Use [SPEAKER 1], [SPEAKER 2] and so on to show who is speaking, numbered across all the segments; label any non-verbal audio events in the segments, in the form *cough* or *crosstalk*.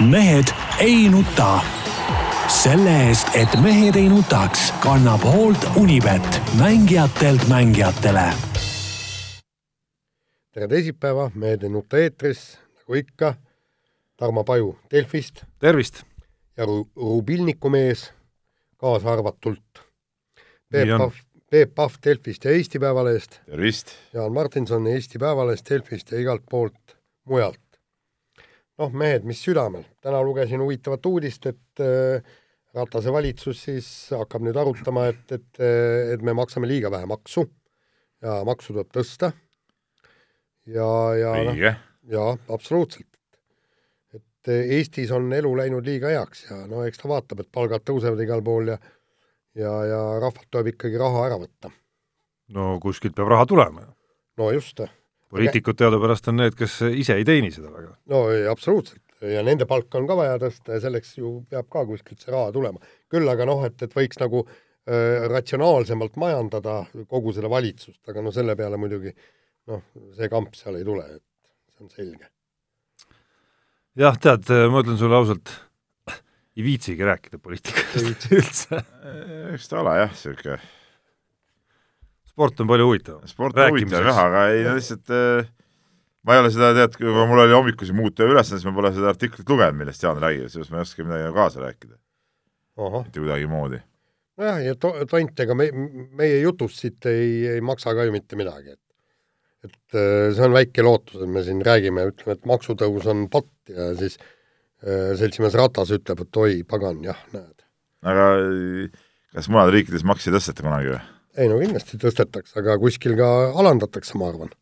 [SPEAKER 1] mehed ei nuta. selle eest, et mehed ei nutaks, kannab hoolt Unibet, mängijatelt mängijatele.
[SPEAKER 2] tere teisipäeva, Mehed ei nuta eetris, nagu ikka, Tarmo Paju Delfist
[SPEAKER 3] tervist!
[SPEAKER 2] ja Ru- Rubilniku mees kaasa arvatult.
[SPEAKER 3] Nii
[SPEAKER 2] Peep. Pahv, Peep Pahv Delfist ja Eesti Päevalehest,
[SPEAKER 4] tervist!
[SPEAKER 2] Jaan Martinson Eesti Päevalehest, Delfist ja igalt poolt mujalt. Noh, mehed, mis südamel, täna lugesin huvitavat uudist, et äh, Ratase valitsus siis hakkab nüüd arutama, et, et, et me maksame liiga vähe maksu ja maksu tuleb tõsta. ja, ja noh,
[SPEAKER 4] õige,
[SPEAKER 2] jaa, absoluutselt. et Eestis on elu läinud liiga heaks ja no eks ta vaatab, et palgad tõusevad igal pool ja ja, ja rahvalt tuleb ikkagi raha ära võtta.
[SPEAKER 3] no kuskilt peab raha tulema ju.
[SPEAKER 2] no just,
[SPEAKER 3] poliitikud teadupärast on need, kes ise ei teeni seda väga.
[SPEAKER 2] no ei, absoluutselt ja nende palka on ka vaja tõsta ja selleks ju peab ka kuskilt see raha tulema. küll aga noh, et, et võiks nagu äh, ratsionaalsemalt majandada kogu seda valitsust, aga no selle peale muidugi noh, see kamp seal ei tule, et see on selge.
[SPEAKER 3] jah, tead, ma ütlen sulle ausalt, ei viitsigi rääkida poliitikast *laughs* üldse.
[SPEAKER 4] eks ta ole jah, niisugune
[SPEAKER 3] sport on palju huvitavam.
[SPEAKER 4] sport on huvitav jah, aga ei no lihtsalt äh, ma ei ole seda, tead, kui mul oli hommikusi muud tööülesanded, siis ma pole seda artiklit lugenud, millest Jaan räägib, seepärast ma ei oska midagi kaasa rääkida. mitte kuidagimoodi.
[SPEAKER 2] nojah, ja to-, tont, ega me, meie jutust siit ei, ei maksa ka ju mitte midagi, et et äh, see on väike lootus, et me siin räägime, ütleme, et maksutõus on patt ja siis äh, seltsimees Ratas ütleb, et oi, pagan, jah, näed.
[SPEAKER 4] aga äh, kas mujal riikides makse ei tõsteta kunagi või?
[SPEAKER 2] Ei no kindlasti tõstetakse, aga kuskil ka alandatakse, ma arvan.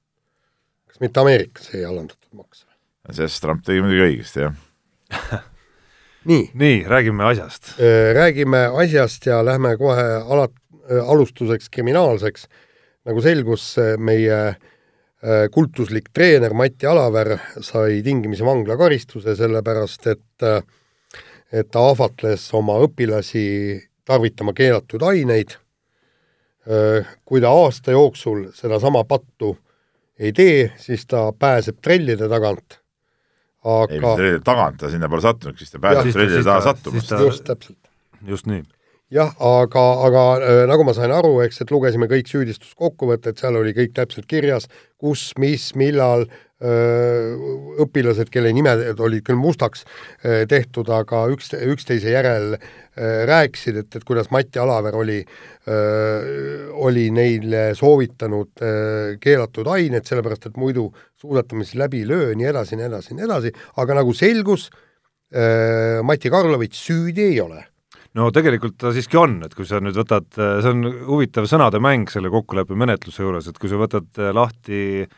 [SPEAKER 2] kas mitte Ameerikas ei alandatud makse?
[SPEAKER 4] sellest Trump tegi muidugi õigesti, jah. *laughs*
[SPEAKER 2] nii,
[SPEAKER 3] nii, räägime asjast.
[SPEAKER 2] räägime asjast ja lähme kohe ala-, alustuseks kriminaalseks. nagu selgus, meie äh, kultuslik treener Mati Alaver sai tingimisi vanglakaristuse, sellepärast et äh, et ta ahvatles oma õpilasi tarvitama keelatud aineid. Kui ta aasta jooksul sedasama pattu ei tee, siis ta pääseb trellide tagant.
[SPEAKER 4] ei,
[SPEAKER 2] aga
[SPEAKER 4] mis tagant ta sinna pole sattunud, siis ta pääseb trellide taha
[SPEAKER 3] ta-
[SPEAKER 4] sattuma.
[SPEAKER 3] siis ta-
[SPEAKER 2] just täpselt
[SPEAKER 3] just nii.
[SPEAKER 2] jah, aga, aga äh, nagu ma sain aru, eks, et lugesime kõik süüdistuskokkuvõtted, seal oli kõik täpselt kirjas, kus, mis, millal öö, õpilased, kelle nimed olid küll mustaks öö, tehtud, aga üks, üksteise järel öö, rääkisid, et, et kuidas Mati Alaver oli, oli neile soovitanud keelatud aineid, sellepärast et muidu suusatamisi läbi ei löö, nii edasi, nii edasi, nii edasi, aga nagu selgus, Mati Karlovitš süüdi ei ole.
[SPEAKER 3] No tegelikult ta siiski on, et kui sa nüüd võtad, see on huvitav sõnademäng selle kokkuleppe menetluse juures, et kui sa võtad äh, lahti äh,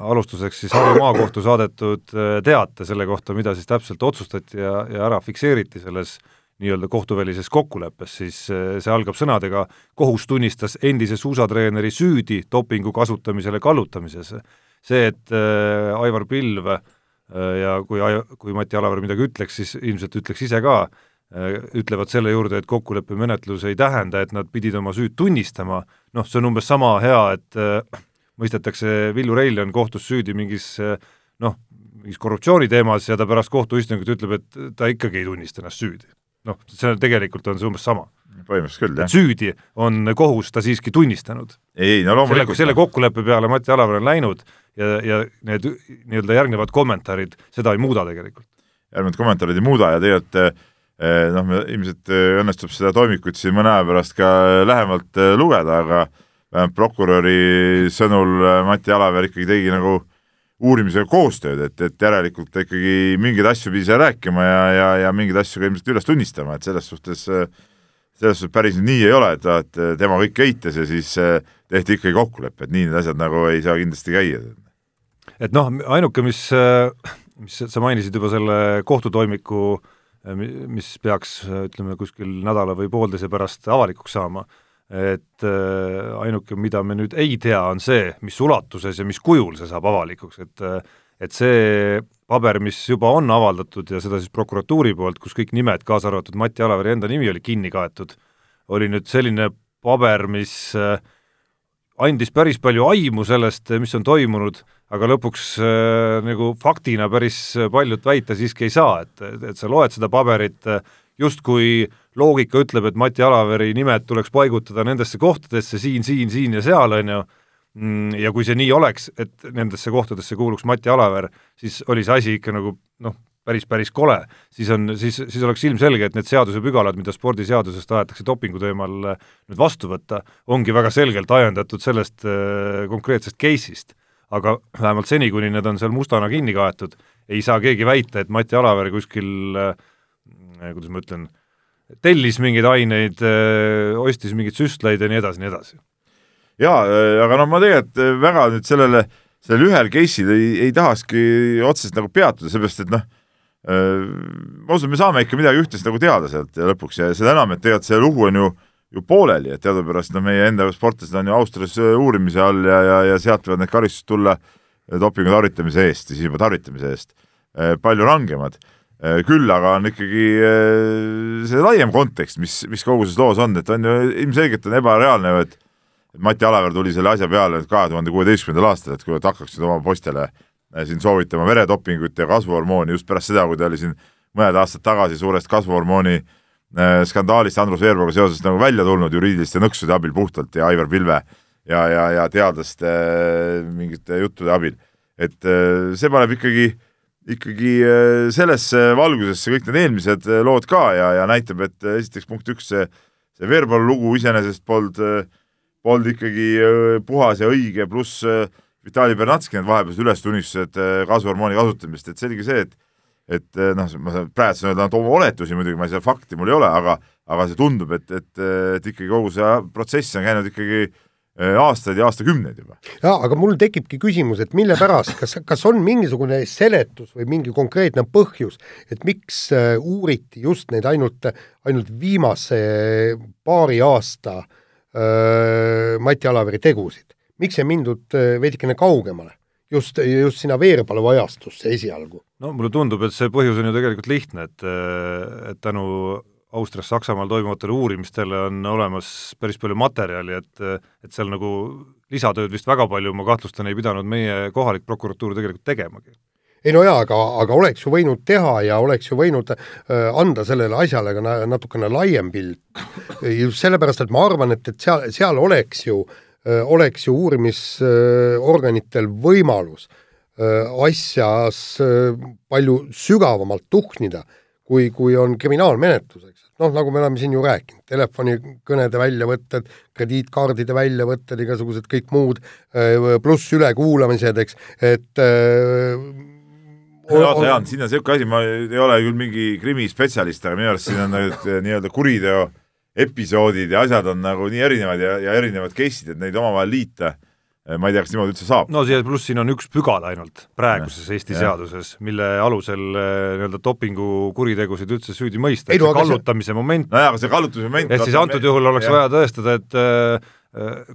[SPEAKER 3] alustuseks siis Harju Maakohtu saadetud äh, teate selle kohta, mida siis täpselt otsustati ja, ja ära fikseeriti selles nii-öelda kohtuvälises kokkuleppes, siis äh, see algab sõnadega kohus tunnistas endise suusatreeneri süüdi dopingu kasutamisele kallutamises. see, et äh, Aivar Pilv äh, ja kui, kui Mati Alaver midagi ütleks, siis ilmselt ütleks ise ka, ütlevad selle juurde, et kokkuleppemenetlus ei tähenda, et nad pidid oma süüd tunnistama, noh, see on umbes sama hea, et äh, mõistetakse Villu Reiljan kohtus süüdi mingis noh, mingis korruptsiooniteemas ja ta pärast kohtuistungit ütleb, et ta ikkagi ei tunnista ennast süüdi. noh, see on, tegelikult on see umbes sama.
[SPEAKER 4] põhimõtteliselt küll, jah.
[SPEAKER 3] süüdi on kohus ta siiski tunnistanud.
[SPEAKER 4] ei, no
[SPEAKER 3] selle,
[SPEAKER 4] loomulikult.
[SPEAKER 3] selle kokkuleppe peale Mati Alaver on läinud ja, ja need nii-öelda järgnevad kommentaarid seda ei muuda tegelikult.
[SPEAKER 4] järgnevad kommentaarid ei muuda ja tegelikult eh, noh, me ilmselt eh, õnnestub seda toimikut siin mõne aja pärast ka lähemalt eh, lugeda, aga vähemalt prokuröri sõnul eh, Mati Alaver ikkagi tegi nagu uurimisega koostööd, et, et järelikult ta ikkagi mingeid asju pidi seal rääkima ja, ja, ja mingeid asju ka ilmselt üles tunnistama, et selles suhtes eh, selles suhtes päris nii ei ole, et, et tema kõike eitas ja siis eh, tehti ikkagi kokkulepe, et nii need asjad nagu ei saa kindlasti käia.
[SPEAKER 3] et noh, ainuke, mis, mis sa mainisid juba selle kohtutoimiku, mis peaks, ütleme, kuskil nädala või poolteise pärast avalikuks saama, et äh, ainuke, mida me nüüd ei tea, on see, mis ulatuses ja mis kujul see saab avalikuks, et et see paber, mis juba on avaldatud ja seda siis prokuratuuri poolt, kus kõik nimed, kaasa arvatud Mati Alaveri enda nimi oli kinni kaetud, oli nüüd selline paber, mis äh, andis päris palju aimu sellest, mis on toimunud, aga lõpuks äh, nagu faktina päris paljut väita siiski ei saa, et, et sa loed seda paberit, justkui loogika ütleb, et Mati Alaveri nimed tuleks paigutada nendesse kohtadesse siin, siin, siin ja seal, on ju, mm, ja kui see nii oleks, et nendesse kohtadesse kuuluks Mati Alaver, siis oli see asi ikka nagu noh, päris, päris kole, siis on, siis, siis oleks ilmselge, et need seadusepügalad, mida spordiseadusest tahetakse dopingu teemal nüüd vastu võtta, ongi väga selgelt ajendatud sellest äh, konkreetsest case'ist. aga vähemalt seni, kuni need on seal mustana kinni kaetud, ei saa keegi väita, et Mati Alaver kuskil äh, kuidas ma ütlen, tellis mingeid aineid äh,, ostis mingeid süstlaid ja nii edasi, nii edasi.
[SPEAKER 4] jaa, aga no ma tegelikult väga nüüd sellele, sellel ühel case'il ei, ei tahakski otseselt nagu peatuda, seepärast et noh, ma usun, me saame ikka midagi üht-teist nagu teada sealt ja lõpuks ja seda enam, et tegelikult see lugu on ju ju pooleli, et teadupärast no meie enda sportlased on ju Austrias uurimise all ja, ja, ja sealt võivad need karistused tulla dopingu tarvitamise eest, siis juba tarvitamise eest, palju rangemad. Küll aga on ikkagi see laiem kontekst, mis, mis kogu selles loos on, et on ju ilmselgelt on ebareaalne ju, et Mati Alaver tuli selle asja peale kahe tuhande kuueteistkümnendal aastal, et kui nad hakkaksid oma poistele äh, Äh, siin soovitama veredopingut ja kasvuhormooni just pärast seda, kui ta oli siin mõned aastad tagasi suurest kasvuhormooni äh, skandaalist Andrus Veerpaluga seoses nagu välja tulnud juriidiliste nõksude abil puhtalt ja Aivar Pilve ja, ja, ja teadlaste äh, mingite juttude abil. et see paneb ikkagi, ikkagi sellesse valgusesse kõik need eelmised lood ka ja, ja näitab, et esiteks punkt üks, see, see Veerpalu lugu iseenesest polnud, polnud ikkagi puhas ja õige, pluss Vitali Bernatski need vahepealsed ülestunnistused äh, kasvuhormooni kasutamist, et selge see, et et äh, noh, ma praegu saan öelda ainult oma oletusi muidugi, ma ei saa fakti, mul ei ole, aga aga see tundub, et, et, et ikkagi kogu see protsess on käinud ikkagi äh, aastaid ja aastakümneid juba.
[SPEAKER 2] jaa, aga mul tekibki küsimus, et mille pärast, kas, kas on mingisugune seletus või mingi konkreetne põhjus, et miks uuriti just neid ainult, ainult viimase paari aasta öö, Mati Alaveri tegusid? miks ei mindud äh, veidikene kaugemale? just, just sinna Veerpalu ajastusse esialgu.
[SPEAKER 3] no mulle tundub, et see põhjus on ju tegelikult lihtne, et, äh, et tänu Austrias, Saksamaal toimuvatele uurimistele on olemas päris palju materjali, et et seal nagu lisatööd vist väga palju, ma kahtlustan, ei pidanud meie kohalik prokuratuur tegelikult tegemagi
[SPEAKER 2] ei no jaa, aga, aga oleks ju võinud teha ja oleks ju võinud äh, anda sellele asjale ka natukene laiem pilt. just sellepärast, et ma arvan, et, et seal, seal oleks ju äh, oleks ju uurimisorganitel võimalus asjas palju sügavamalt tuhnida, kui, kui on kriminaalmenetlus, eks. Noh, nagu me oleme siin ju rääkinud, telefonikõnede väljavõtted, krediitkaardide väljavõtted, igasugused kõik muud, pluss ülekuulamised, eks, et
[SPEAKER 4] oota, Jaan, siin on niisugune asi, ma ei ole küll mingi krimispetsialist, aga minu arust siin on nii-öelda kuriteo episoodid ja asjad on nagu nii erinevad ja, ja erinevad case'id, et neid omavahel liita ma ei tea, kas niimoodi üldse saab.
[SPEAKER 3] no siia pluss siin on üks pügal ainult praeguses ja, Eesti ja. seaduses, mille alusel eh, nii-öelda dopingukuritegusid üldse süüdi mõista, see kallutamise see... moment.
[SPEAKER 4] nojah, aga see kallutamise moment
[SPEAKER 3] et siis antud me... juhul oleks ja. vaja tõestada, et äh,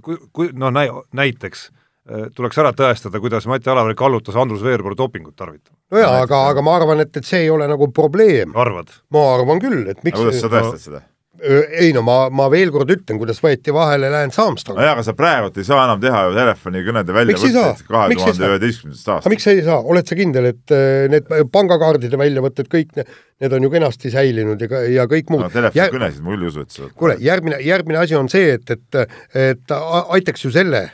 [SPEAKER 3] kui, kui noh, näi-, näiteks äh, tuleks ära tõestada, kuidas Mati Alaver kallutas Andrus Veerpalu dopingut tarvitama.
[SPEAKER 2] nojaa, aga, aga ma arvan, et, et see ei ole nagu probleem.
[SPEAKER 3] arvad?
[SPEAKER 2] ma arvan küll, et miks
[SPEAKER 4] aga kuidas sa tõestad no, seda?
[SPEAKER 2] Ei no ma, ma veel kord ütlen, kuidas võeti vahele Lance Armstrong.
[SPEAKER 4] nojah, aga sa praegult ei saa enam teha ju telefonikõnede väljavõtteid kahe tuhande üheteistkümnendast aastast.
[SPEAKER 2] miks sa ei saa, oled sa kindel, et need pangakaardide väljavõtted, kõik need, need on ju kenasti säilinud ja, ja kõik muud
[SPEAKER 4] no,. telefonikõnesid ma küll ei usu, et sa
[SPEAKER 2] kuule, järgmine, järgmine asi on see, et, et, et aitaks ju selle,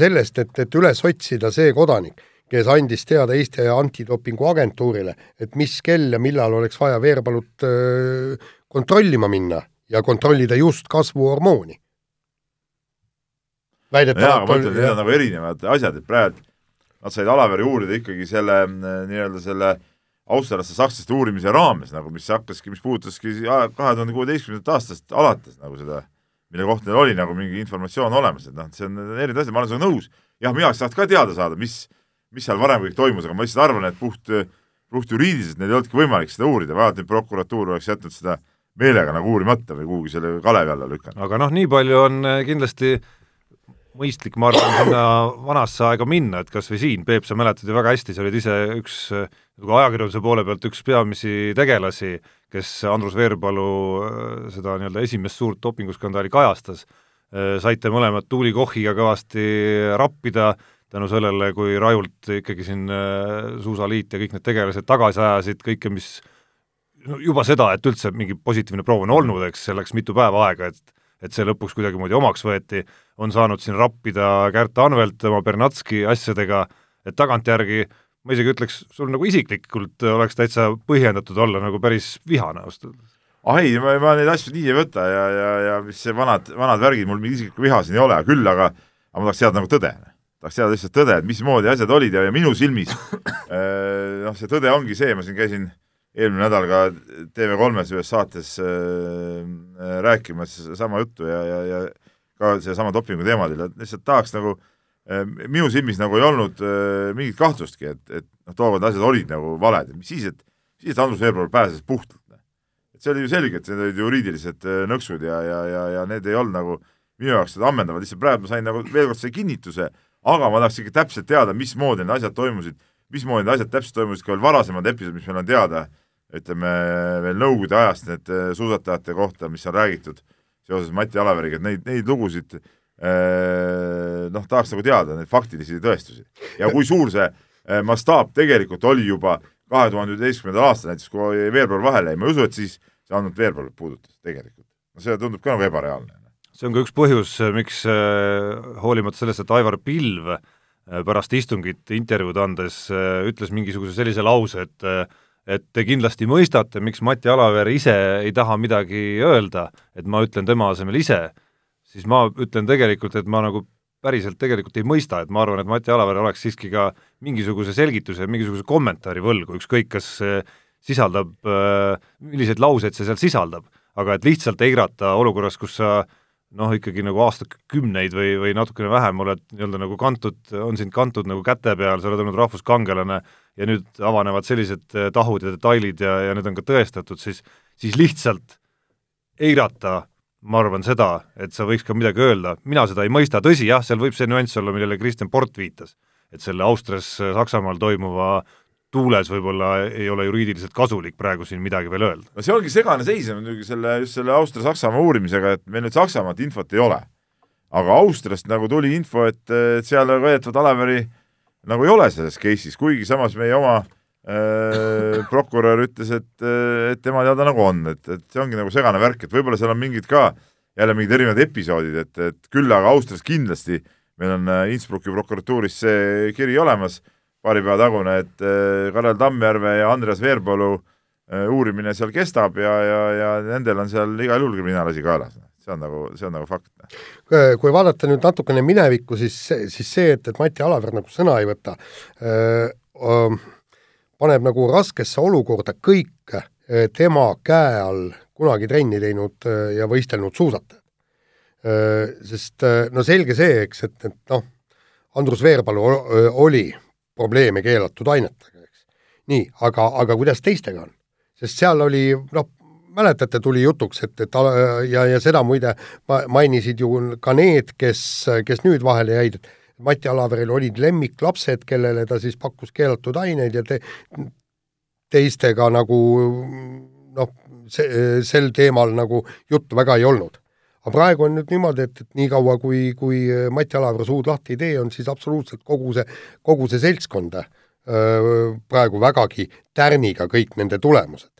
[SPEAKER 2] sellest, et, et üles otsida see kodanik kes andis teada Eesti antidopingu agentuurile, et mis kell ja millal oleks vaja Veerpalut kontrollima minna ja kontrollida just kasvuhormooni.
[SPEAKER 4] ma ütlen, need on nagu erinevad asjad, et praegu nad said Alaveri uurida ikkagi selle nii-öelda selle austerlaste sakslaste uurimise raames nagu, mis hakkaski, mis puudutaski kahe tuhande kuueteistkümnendat aastast alates nagu seda, mille kohta neil oli nagu mingi informatsioon olemas, et noh, see on erinevad asjad, ma olen sinuga nõus. jah, mina oleks tahtnud ka teada saada, mis, mis seal varem kõik toimus, aga ma lihtsalt arvan, et puht, puht juriidiliselt neil ei olnudki võimalik seda uurida, vaevalt et prokuratuur oleks jätnud seda äh, meelega nagu uurimata või kuhugi selle kalevi alla lükanud.
[SPEAKER 3] aga noh, nii palju on eh, kindlasti mõistlik, ma arvan, sinna vanasse aega minna, et kas või siin, Peep, sa mäletad ju väga hästi, sa olid ise üks nagu ajakirjanduse poole pealt üks peamisi tegelasi, kes Andrus Veerpalu eh, seda nii-öelda esimest suurt dopinguskandaali kajastas, saite mõlemad Tuuli Kochiga kõvasti rappida, tänu sellele, kui rajult ikkagi siin Suusaliit ja kõik need tegelased tagasi ajasid kõike, mis no juba seda, et üldse mingi positiivne proov on olnud, eks, see läks mitu päeva aega, et et see lõpuks kuidagimoodi omaks võeti, on saanud siin rappida Kärt Anvelt oma Bernatski asjadega, et tagantjärgi ma isegi ütleks, sul nagu isiklikult oleks täitsa põhjendatud olla nagu päris vihane ausalt öeldes
[SPEAKER 4] ah ei, ma, ma neid asju nii ei võta ja, ja, ja mis see vanad, vanad värgid, mul mingi isiklikku viha siin ei ole, küll aga, aga ma tahaks teada nagu tõde. tahaks teada lihtsalt tõde, et mismoodi asjad olid ja, ja minu silmis *laughs* noh, see tõde ongi see, ma siin käisin eelmine nädal ka TV3-s ühes saates äh, rääkimas sama juttu ja, ja, ja ka sedasama dopingu teemadel, et lihtsalt tahaks nagu äh, minu silmis nagu ei olnud äh, mingit kahtlustki, et, et noh, tookord asjad olid nagu valed, mis siis, et siis, Andrus Veerpalu pääses puhtalt et see oli ju selge, et need olid juriidilised äh, nõksud ja, ja, ja, ja need ei olnud nagu minu jaoks seda ammendavad, lihtsalt praegu ma sain nagu veel kord selle kinnituse, aga ma tahaks ikka täpselt teada, mismoodi need asjad toimusid, mismoodi need asjad täpselt toimusid, ka veel varasemad episoodid, mis meil on teada, ütleme veel Nõukogude ajast need äh, suusatajate kohta, mis on räägitud seoses Mati Alaveriga, et neid, neid lugusid äh, noh, tahaks nagu teada, neid faktilisi tõestusi. ja kui suur see mastaap tegelikult oli juba kahe tuhande üheteistkümnendal aastal näiteks, kui veebruar vahele jäi, ma ei usu, et siis see ainult veebruari puudutas tegelikult. no see tundub ka nagu ebareaalne.
[SPEAKER 3] see on ka üks põhjus, miks äh, hoolimata sellest, et Aivar Pilv äh, pärast istungit intervjuud andes äh, ütles mingisuguse sellise lause, et et te kindlasti mõistate, miks Mati Alaver ise ei taha midagi öelda, et ma ütlen tema asemel ise, siis ma ütlen tegelikult, et ma nagu päriselt tegelikult ei mõista, et ma arvan, et Mati Alaver oleks siiski ka mingisuguse selgituse, mingisuguse kommentaari võlgu, ükskõik, kas sisaldab, äh, milliseid lauseid see seal sisaldab, aga et lihtsalt eirata olukorras, kus sa noh, ikkagi nagu aastakümneid või, või natukene vähem oled nii-öelda nagu kantud, on sind kantud nagu käte peal, sa oled olnud rahvuskangelane ja nüüd avanevad sellised äh, tahud ja detailid ja, ja need on ka tõestatud, siis, siis lihtsalt eirata ma arvan seda, et sa võiks ka midagi öelda, mina seda ei mõista, tõsi jah, seal võib see nüanss olla, millele Kristjan Port viitas, et selle Austrias, Saksamaal toimuva tuules võib-olla ei ole juriidiliselt kasulik praegu siin midagi veel öelda.
[SPEAKER 4] no see ongi segane seis muidugi selle, just selle Austria-Saksamaa uurimisega, et meil nüüd Saksamaalt infot ei ole. aga Austriast nagu tuli info, et, et seal väidetavalt Aleveri nagu ei ole selles case'is, kuigi samas meie oma Äh, *laughs* prokurör ütles, et, et tema teada nagu on, et, et see ongi nagu segane värk, et võib-olla seal on mingid ka jälle mingid erinevad episoodid, et, et küll aga Austrias kindlasti meil on äh, Innsbrucki prokuratuuris see kiri olemas, paari päeva tagune, et äh, Karel Tammjärve ja Andreas Veerpalu uurimine seal kestab ja, ja, ja nendel on seal igal juhul kriminaalasi kaelas see on nagu, see on nagu fakt.
[SPEAKER 2] kui vaadata nüüd natukene minevikku, siis, siis see, et, et Mati Alaver nagu sõna ei võta öö, paneb nagu raskesse olukorda kõik tema käe all kunagi trenni teinud ja võistelnud suusatajad. Sest no selge see, eks, et, et noh, Andrus Veerpalu oli probleeme keelatud ainetega, eks. nii, aga, aga kuidas teistega on? sest seal oli noh, mäletate, tuli jutuks, et, et ja, ja seda muide mainisid ju ka need, kes, kes nüüd vahele jäid, et Mati Alaveril olid lemmiklapsed, kellele ta siis pakkus keelatud aineid ja te, teistega nagu noh, see, sel teemal nagu juttu väga ei olnud. Aga praegu on nüüd niimoodi, et, et niikaua, kui, kui Mati Alaver suud lahti ei tee, on siis absoluutselt kogu see, kogu see seltskond öö, praegu vägagi tärniga kõik nende tulemused.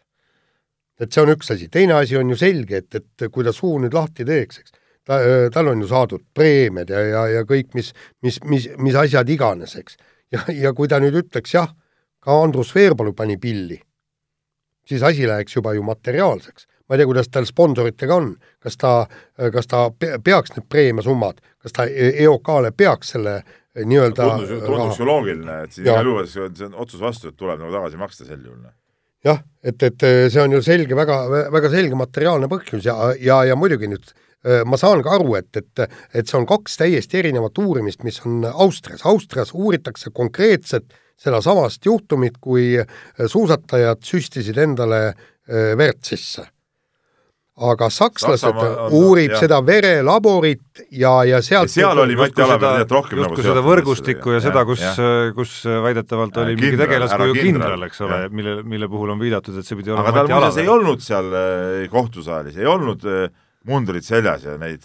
[SPEAKER 2] et see on üks asi, teine asi on ju selge, et, et kui ta suu nüüd lahti teeks, eks ta, tal on ju saadud preemiad ja, ja, ja kõik, mis, mis, mis, mis asjad iganes, eks. ja, ja kui ta nüüd ütleks jah, ka Andrus Veerpalu pani pilli, siis asi läheks juba ju materiaalseks. Ma ei tea, kuidas tal sponsoritega on, kas ta, kas ta peaks need preemiasummad, kas ta EOK-le peaks selle nii-öelda
[SPEAKER 4] tundus, tundus ju loogiline, et siin igal juhul see on otsus vastu, et tuleb nagu tagasi maksta sel juhul.
[SPEAKER 2] jah, et, et see on ju selge, väga, väga selge materiaalne põhjus ja, ja, ja muidugi nüüd ma saan ka aru, et, et, et see on kaks täiesti erinevat uurimist, mis on Austrias. Austrias uuritakse konkreetselt sedasamast juhtumit, kui suusatajad süstisid endale verd sisse. Aga sakslased Saksamaa on, uurib jah. seda verelaborit ja, ja sealt
[SPEAKER 4] ja seal oli Mati nii et rohkem
[SPEAKER 3] nagu seda võrgustikku ja, ja seda, kus, kus väidetavalt oli mingi tegelaskuju kindral, eks ole, mille, mille puhul on viidatud, et see pidi olema
[SPEAKER 4] aga tal muuseas ei olnud seal kohtusaalis, ei olnud äh, mundrid seljas ja neid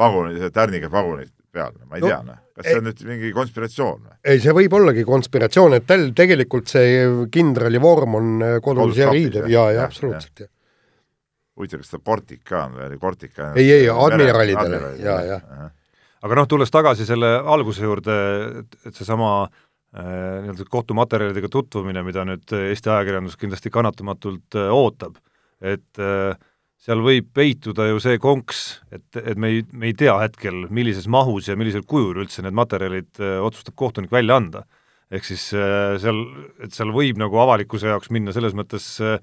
[SPEAKER 4] paguneid, tärniga paguneid peal, ma ei no, tea, noh. kas see on nüüd mingi konspiratsioon või?
[SPEAKER 2] ei, see võib ollagi konspiratsioon, et tal tegelikult see kindrali vorm on äh, kodus ja riidev ja, ja absoluutselt, jah.
[SPEAKER 4] Huvitav, kas ta Cortic ka on või oli Cortic ka?
[SPEAKER 2] ei, ei, admiralidele ja, ja.
[SPEAKER 3] aga noh, tulles tagasi selle alguse juurde, et seesama äh, nii-öelda kohtumaterjalidega tutvumine, mida nüüd Eesti ajakirjandus kindlasti kannatamatult äh, ootab, et äh, seal võib peituda ju see konks, et, et me ei, me ei tea hetkel, millises mahus ja millisel kujul üldse need materjalid äh, otsustab kohtunik välja anda. ehk siis äh, seal, et seal võib nagu avalikkuse jaoks minna selles mõttes äh,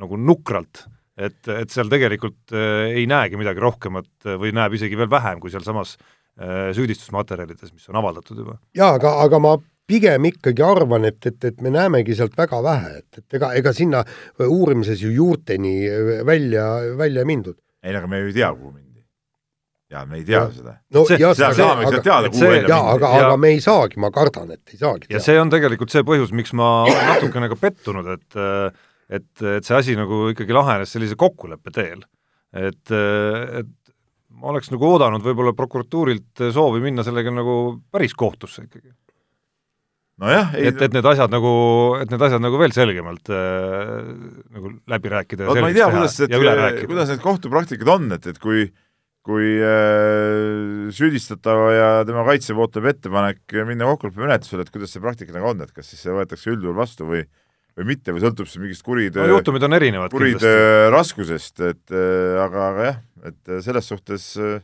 [SPEAKER 3] nagu nukralt, et, et seal tegelikult ei näegi midagi rohkemat või näeb isegi veel vähem kui sealsamas süüdistusmaterjalides, mis on avaldatud juba.
[SPEAKER 2] jaa, aga, aga ma pigem ikkagi arvan, et, et, et me näemegi sealt väga vähe, et, et ega, ega sinna uurimises ju juurteni välja, välja ei mindud.
[SPEAKER 4] ei, aga me ju ei tea, kuhu mindi. ja me ei tea ja. seda.
[SPEAKER 2] no
[SPEAKER 4] see,
[SPEAKER 2] jah,
[SPEAKER 4] saame aga, teada, kuhu välja
[SPEAKER 2] jaa, aga, aga me ei saagi, ma kardan, et ei saagi
[SPEAKER 3] teada. ja see on tegelikult see põhjus, miks ma olen natukene ka pettunud, et et, et see asi nagu ikkagi lahenes sellise kokkuleppe teel. et, et ma oleks nagu oodanud võib-olla prokuratuurilt soovi minna sellega nagu päris kohtusse ikkagi
[SPEAKER 4] nojah,
[SPEAKER 3] et, et need asjad nagu, et need asjad nagu veel selgemalt äh, nagu läbi rääkida
[SPEAKER 4] ja selgeks teha kuidas, et, ja üle rääkida. kuidas need kohtupraktikad on, et, et kui kui äh, süüdistatava ja tema kaitse poolt tuleb ettepanek minna kokkuleppemenetlusele, et kuidas see praktika nagu on, et kas siis see võetakse üldjuhul vastu või või mitte või sõltub see mingist kuritöö
[SPEAKER 3] no, juhtumid on erinevad
[SPEAKER 4] kuritöö raskusest, et äh, aga, aga jah, et selles suhtes äh,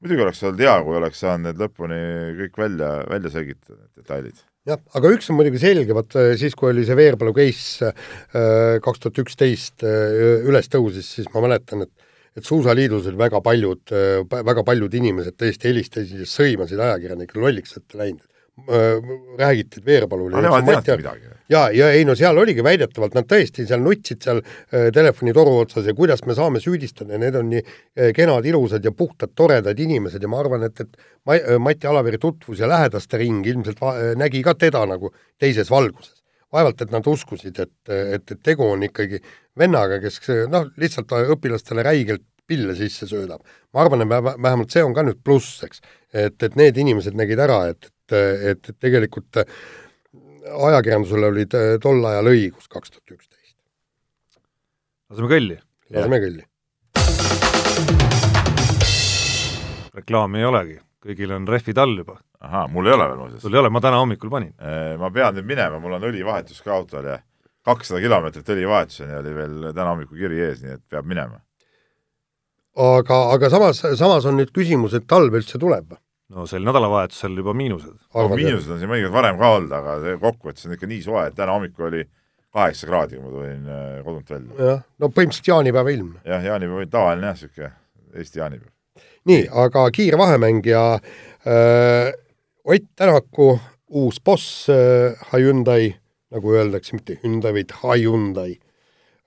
[SPEAKER 4] muidugi oleks olnud hea, kui oleks saanud need lõpuni kõik välja, välja selgitada, need detailid
[SPEAKER 2] jah, aga üks on muidugi selge, vot äh, siis, kui oli see Veerpalu case äh, kaks tuhat üksteist äh, üles tõusis, siis ma mäletan, et et Suusaliidus olid väga paljud, väga paljud inimesed tõesti helistasid ja sõimasid ajakirjanikke lolliks ette läinud. Räägiti, et Veerpalu oli
[SPEAKER 4] teadnud midagi
[SPEAKER 2] ja, ja ei no seal oligi väidetavalt, nad tõesti seal nutsid seal äh, telefonitoru otsas ja kuidas me saame süüdistada, need on nii äh, kenad, ilusad ja puhtad, toredad inimesed. Ja ma arvan, et, et Ma, äh, Mati Alaveri tutvus ja lähedaste ring ilmselt va, äh, nägi ka teda nagu teises valguses. vaevalt, et nad uskusid, et, et, et tegu on ikkagi vennaga, kes noh, lihtsalt õpilastele räigelt pille sisse söödab. ma arvan, et vähemalt see on ka nüüd pluss, eks. et, et need inimesed nägid ära, et, et, et, et tegelikult ajakirjandusel olid äh, tol ajal õigus, kaks tuhat üksteist.
[SPEAKER 3] laseme kõlli.
[SPEAKER 2] laseme kõlli.
[SPEAKER 3] reklaami ei olegi, kõigil on rehvid all juba.
[SPEAKER 4] ahaa, mul ei ole veel muuseas.
[SPEAKER 3] sul ei ole, ma täna hommikul panin.
[SPEAKER 4] Ma pean nüüd minema, mul on õlivahetus ka autol ja kakssada kilomeetrit õlivahetuseni oli veel täna hommikul kiri ees, nii et peab minema.
[SPEAKER 2] Aga, aga samas, samas on nüüd küsimus, et talv üldse tuleb
[SPEAKER 3] no sel nädalavahetusel juba miinused.
[SPEAKER 4] no miinused on siin mõnikord varem ka olnud, aga kokkuvõttes on ikka nii soe, et täna hommikul oli kaheksa kraadi, kui ma tulin äh, kodunt välja.
[SPEAKER 2] jah, no põhimõtteliselt jaanipäeva ilm.
[SPEAKER 4] jah, jaanipäev, tavaline jah, niisugune Eesti jaanipäev.
[SPEAKER 2] nii, aga kiire vahemäng ja äh, Ott Tänaku uus boss äh, Hyundai, nagu öeldakse, mitte Hyundai, vaid Hyundai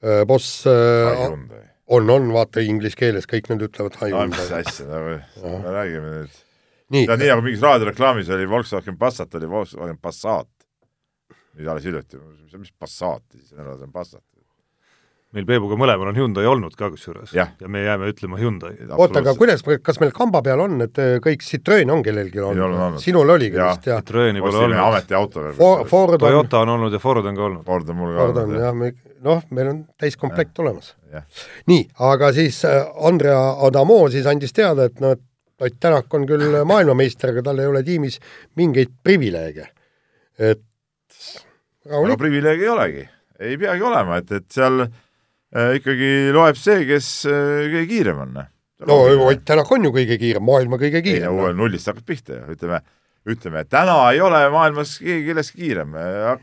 [SPEAKER 2] äh, boss äh, on, on, vaata inglise keeles kõik need ütlevad Hyundai.
[SPEAKER 4] no mis asja, no me räägime nüüd nii, ta nii nagu mingis raadioreklaamis oli Volkswagen Passat, oli Volkswagen Passat. nüüd alles hiljuti, mis Passat siis, see on Passat.
[SPEAKER 3] Meil Peebuga mõlemal on Hyundai olnud ka kusjuures
[SPEAKER 4] ja.
[SPEAKER 3] ja me jääme ütlema Hyundai.
[SPEAKER 2] oota, aga kuidas, kas meil kamba peal on, et äh, kõik Citroen on kellelgi olnud? sinul oligi vist, jah?
[SPEAKER 3] Citroeni pole olnud.
[SPEAKER 4] ametiauto veel.
[SPEAKER 2] Ford on.
[SPEAKER 3] Toyota on olnud ja Ford on ka olnud.
[SPEAKER 4] Ford on mul ka
[SPEAKER 2] Ford olnud, jah, me, noh, meil on täiskomplekt olemas. nii, aga siis äh, Andrea Adamo siis andis teada, et noh, et Ott Tänak on küll maailmameister, aga tal ei ole tiimis mingeid privileege. et
[SPEAKER 4] rahulik. aga privileege ei olegi, ei peagi olema, et, et seal äh, ikkagi loeb see, kes äh, kõige kiirem on.
[SPEAKER 2] no Ott Tänak on ju kõige kiirem, maailma kõige kiirem.
[SPEAKER 4] ei no nullist hakkab pihta ju, ütleme ütleme, täna ei ole maailmas keegi kellestki kiirem,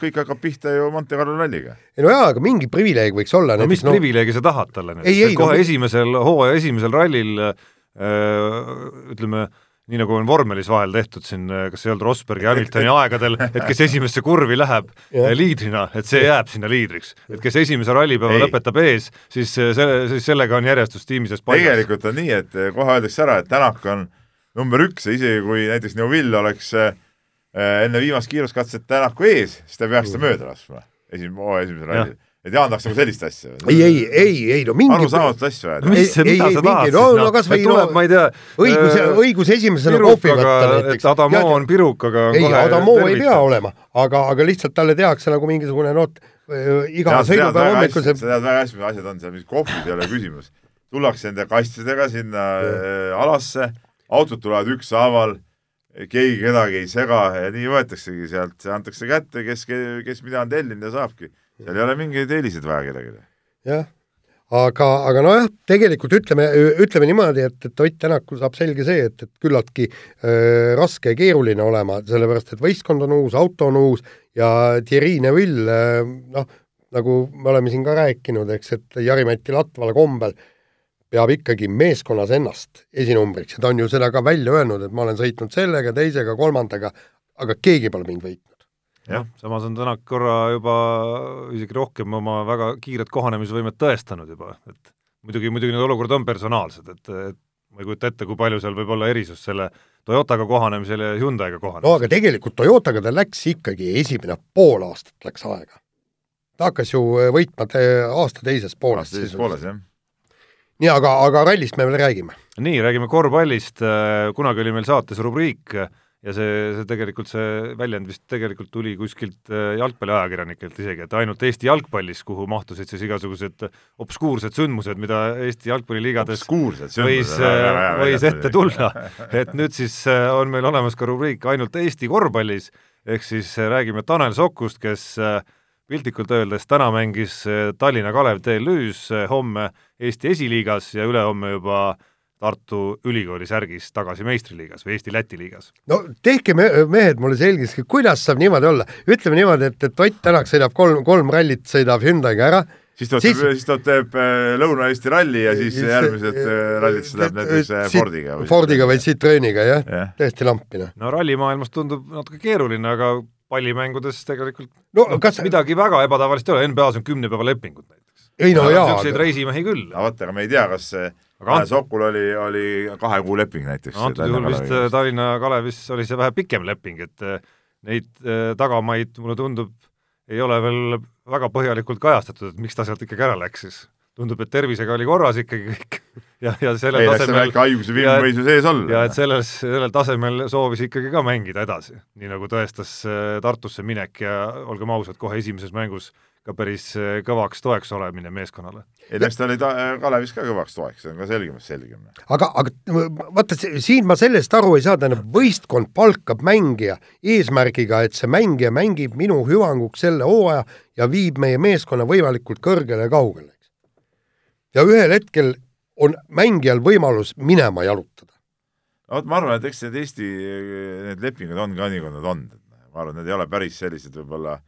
[SPEAKER 4] kõik hakkab pihta ju Monte Carlo ralliga.
[SPEAKER 2] ei no jaa, aga mingi privileeg võiks olla.
[SPEAKER 3] no mis no... privileegi sa tahad talle nüüd? kohe no, esimesel, hooaja esimesel rallil Äh, ütleme, nii nagu on vormelis vahel tehtud siin, kas ei olnud Rosbergi Hamiltoni *laughs* aegadel, et kes esimesse kurvi läheb *laughs* ja. liidrina, et see jääb sinna liidriks. et kes esimese rallipäeva lõpetab ees, siis selle, siis sellega on järjestus tiimi sees
[SPEAKER 4] paigas. tegelikult on nii, et kohe öeldakse ära, et Tänak on number üks ja isegi kui näiteks Neuvill oleks äh, enne viimast kiiruskatset Tänaku ees, siis ta peaks ta mööda laskma esim-, hooaja esimesel rallil et Jaan tahaks nagu sellist asja.
[SPEAKER 2] ei, ei, ei, ei no mingi
[SPEAKER 4] arusaamatut asja
[SPEAKER 3] no
[SPEAKER 4] ajada.
[SPEAKER 3] mis see, mida
[SPEAKER 2] ei,
[SPEAKER 3] sa
[SPEAKER 2] ei,
[SPEAKER 3] tahad
[SPEAKER 2] mingi- no-
[SPEAKER 3] siis,
[SPEAKER 2] no kas või
[SPEAKER 3] tuleb,
[SPEAKER 2] no-
[SPEAKER 3] ma ei tea,
[SPEAKER 2] õigus
[SPEAKER 3] äh,
[SPEAKER 2] õigus esimesena kohvi võtta näiteks.
[SPEAKER 3] et Adamo on pirukaga
[SPEAKER 2] ei,
[SPEAKER 3] kohe
[SPEAKER 2] Adamo ei pea olema, aga, aga lihtsalt talle tehakse nagu mingisugune iga
[SPEAKER 4] Jaan, sa tead
[SPEAKER 2] sõidupäeva
[SPEAKER 4] väga
[SPEAKER 2] hommikul see
[SPEAKER 4] sa tead väga hästi, mis asjad on, seal mingis kohvis ei ole küsimus. tullakse nende kastidega sinna äh, alasse, autod tulevad ükshaaval, keegi kedagi ei sega ja nii võetaksegi sealt, antakse kätte, kes, kes mida on tellinud ja saabki. Seal ei ole mingeid eeliseid vaja kellelegi.
[SPEAKER 2] jah, aga, aga nojah, tegelikult ütleme, ütleme niimoodi, et, et Ott Tänakul saab selge see, et, et küllaltki äh, raske ja keeruline olema, sellepärast et võistkond on uus, auto on uus ja Thierry Neville noh, nagu me oleme siin ka rääkinud, eks, et Jari-Mati Latvala kombel peab ikkagi meeskonnas ennast esinumbriks ja ta on ju seda ka välja öelnud, et ma olen sõitnud sellega, teisega, kolmandaga, aga keegi pole mind võitnud.
[SPEAKER 3] Jah, samas on Tänak korra juba isegi rohkem oma väga kiiret kohanemisvõimet tõestanud juba, et muidugi, muidugi need olukorrad on personaalsed, et, et ma ei kujuta ette, kui palju seal võib olla erisus selle Toyotaga kohanemisel ja Hyundai'ga kohanemisel.
[SPEAKER 2] no aga tegelikult Toyotaga ta läks ikkagi esimene pool aastat läks aega. ta hakkas ju võitma te, aasta teises pooles.
[SPEAKER 4] teises pooles, jah.
[SPEAKER 2] nii, aga, aga rallist me veel räägime.
[SPEAKER 3] nii, räägime korvpallist, kunagi oli meil saates rubriik ja see, see tegelikult, see väljend vist tegelikult tuli kuskilt äh, jalgpalliajakirjanikelt isegi, et ainult Eesti jalgpallis, kuhu mahtusid siis igasugused obskuursed sündmused, mida Eesti jalgpalliliigades võis,
[SPEAKER 4] sündmused.
[SPEAKER 3] võis ette tulla. et nüüd siis äh, on meil olemas ka rubriik ainult Eesti korvpallis, ehk siis äh, räägime Tanel Sokust, kes piltlikult öeldes täna mängis Tallinna Kalev TLÜ-s, homme Eesti esiliigas ja ülehomme juba Tartu Ülikooli särgis tagasi meistriliigas või Eesti-Läti liigas.
[SPEAKER 2] no tehke me, mehed mulle selgeks, kuidas saab niimoodi olla, ütleme niimoodi, et, et Ott Tänak sõidab kolm, kolm rallit, sõidab Hyundai'ga ära,
[SPEAKER 4] siis ta
[SPEAKER 2] Siis-
[SPEAKER 4] siis... siis ta teeb äh, Lõuna-Eesti ralli ja siis järgmised äh, rallid siis läheb näiteks äh, Fordiga.
[SPEAKER 2] Fordiga või Citroeniga, jah ja.
[SPEAKER 4] jah,
[SPEAKER 2] täiesti lampi, noh.
[SPEAKER 3] no rallimaailmas tundub natuke keeruline, aga pallimängudes tegelikult
[SPEAKER 2] no kas,
[SPEAKER 3] midagi väga ebatavalist ei ole, NBA-s on kümne päeva lepingud näiteks.
[SPEAKER 2] ei no jaa,
[SPEAKER 3] niisuguseid reisimehi küll.
[SPEAKER 4] aga vaata, aga me ei tea, kas see
[SPEAKER 3] Aga
[SPEAKER 4] Tanel Sokul oli, oli kahe kuu leping näiteks.
[SPEAKER 3] antud juhul vist Tallinna Kalevis oli see vähe pikem leping, et äh, neid äh, tagamaid, mulle tundub, ei ole veel väga põhjalikult kajastatud, et miks ta sealt ikkagi ära läks siis. Tundub, et tervisega oli korras ikkagi kõik *laughs* ja, ja sellel
[SPEAKER 4] ei, läks seal
[SPEAKER 3] tasemel
[SPEAKER 4] väike haiguse
[SPEAKER 3] ja-
[SPEAKER 4] film võis ju sees olla.
[SPEAKER 3] ja et selles, sellel tasemel soovis ikkagi ka mängida edasi, nii nagu tõestas äh, Tartusse minek ja olgem ausad, kohe esimeses mängus ka päris äh, kõvaks toeks olemine meeskonnale.
[SPEAKER 4] ei, eks ta oli ta- Kalevis ka kõvaks toeks, see on ka selgemast selgem.
[SPEAKER 2] aga, aga vaata, siin ma sellest aru ei saa, tähendab võistkond palkab mängija eesmärgiga, et see mängija mängib minu hüvanguks selle hooaja ja viib meie meeskonna võimalikult kõrgele ja kaugele. Ja ühel hetkel on mängijal võimalus minema jalutada.
[SPEAKER 4] no vot, ma arvan, et eks need Eesti need lepingud on ka nii, kui nad on. ma arvan, need ei ole päris sellised võib-olla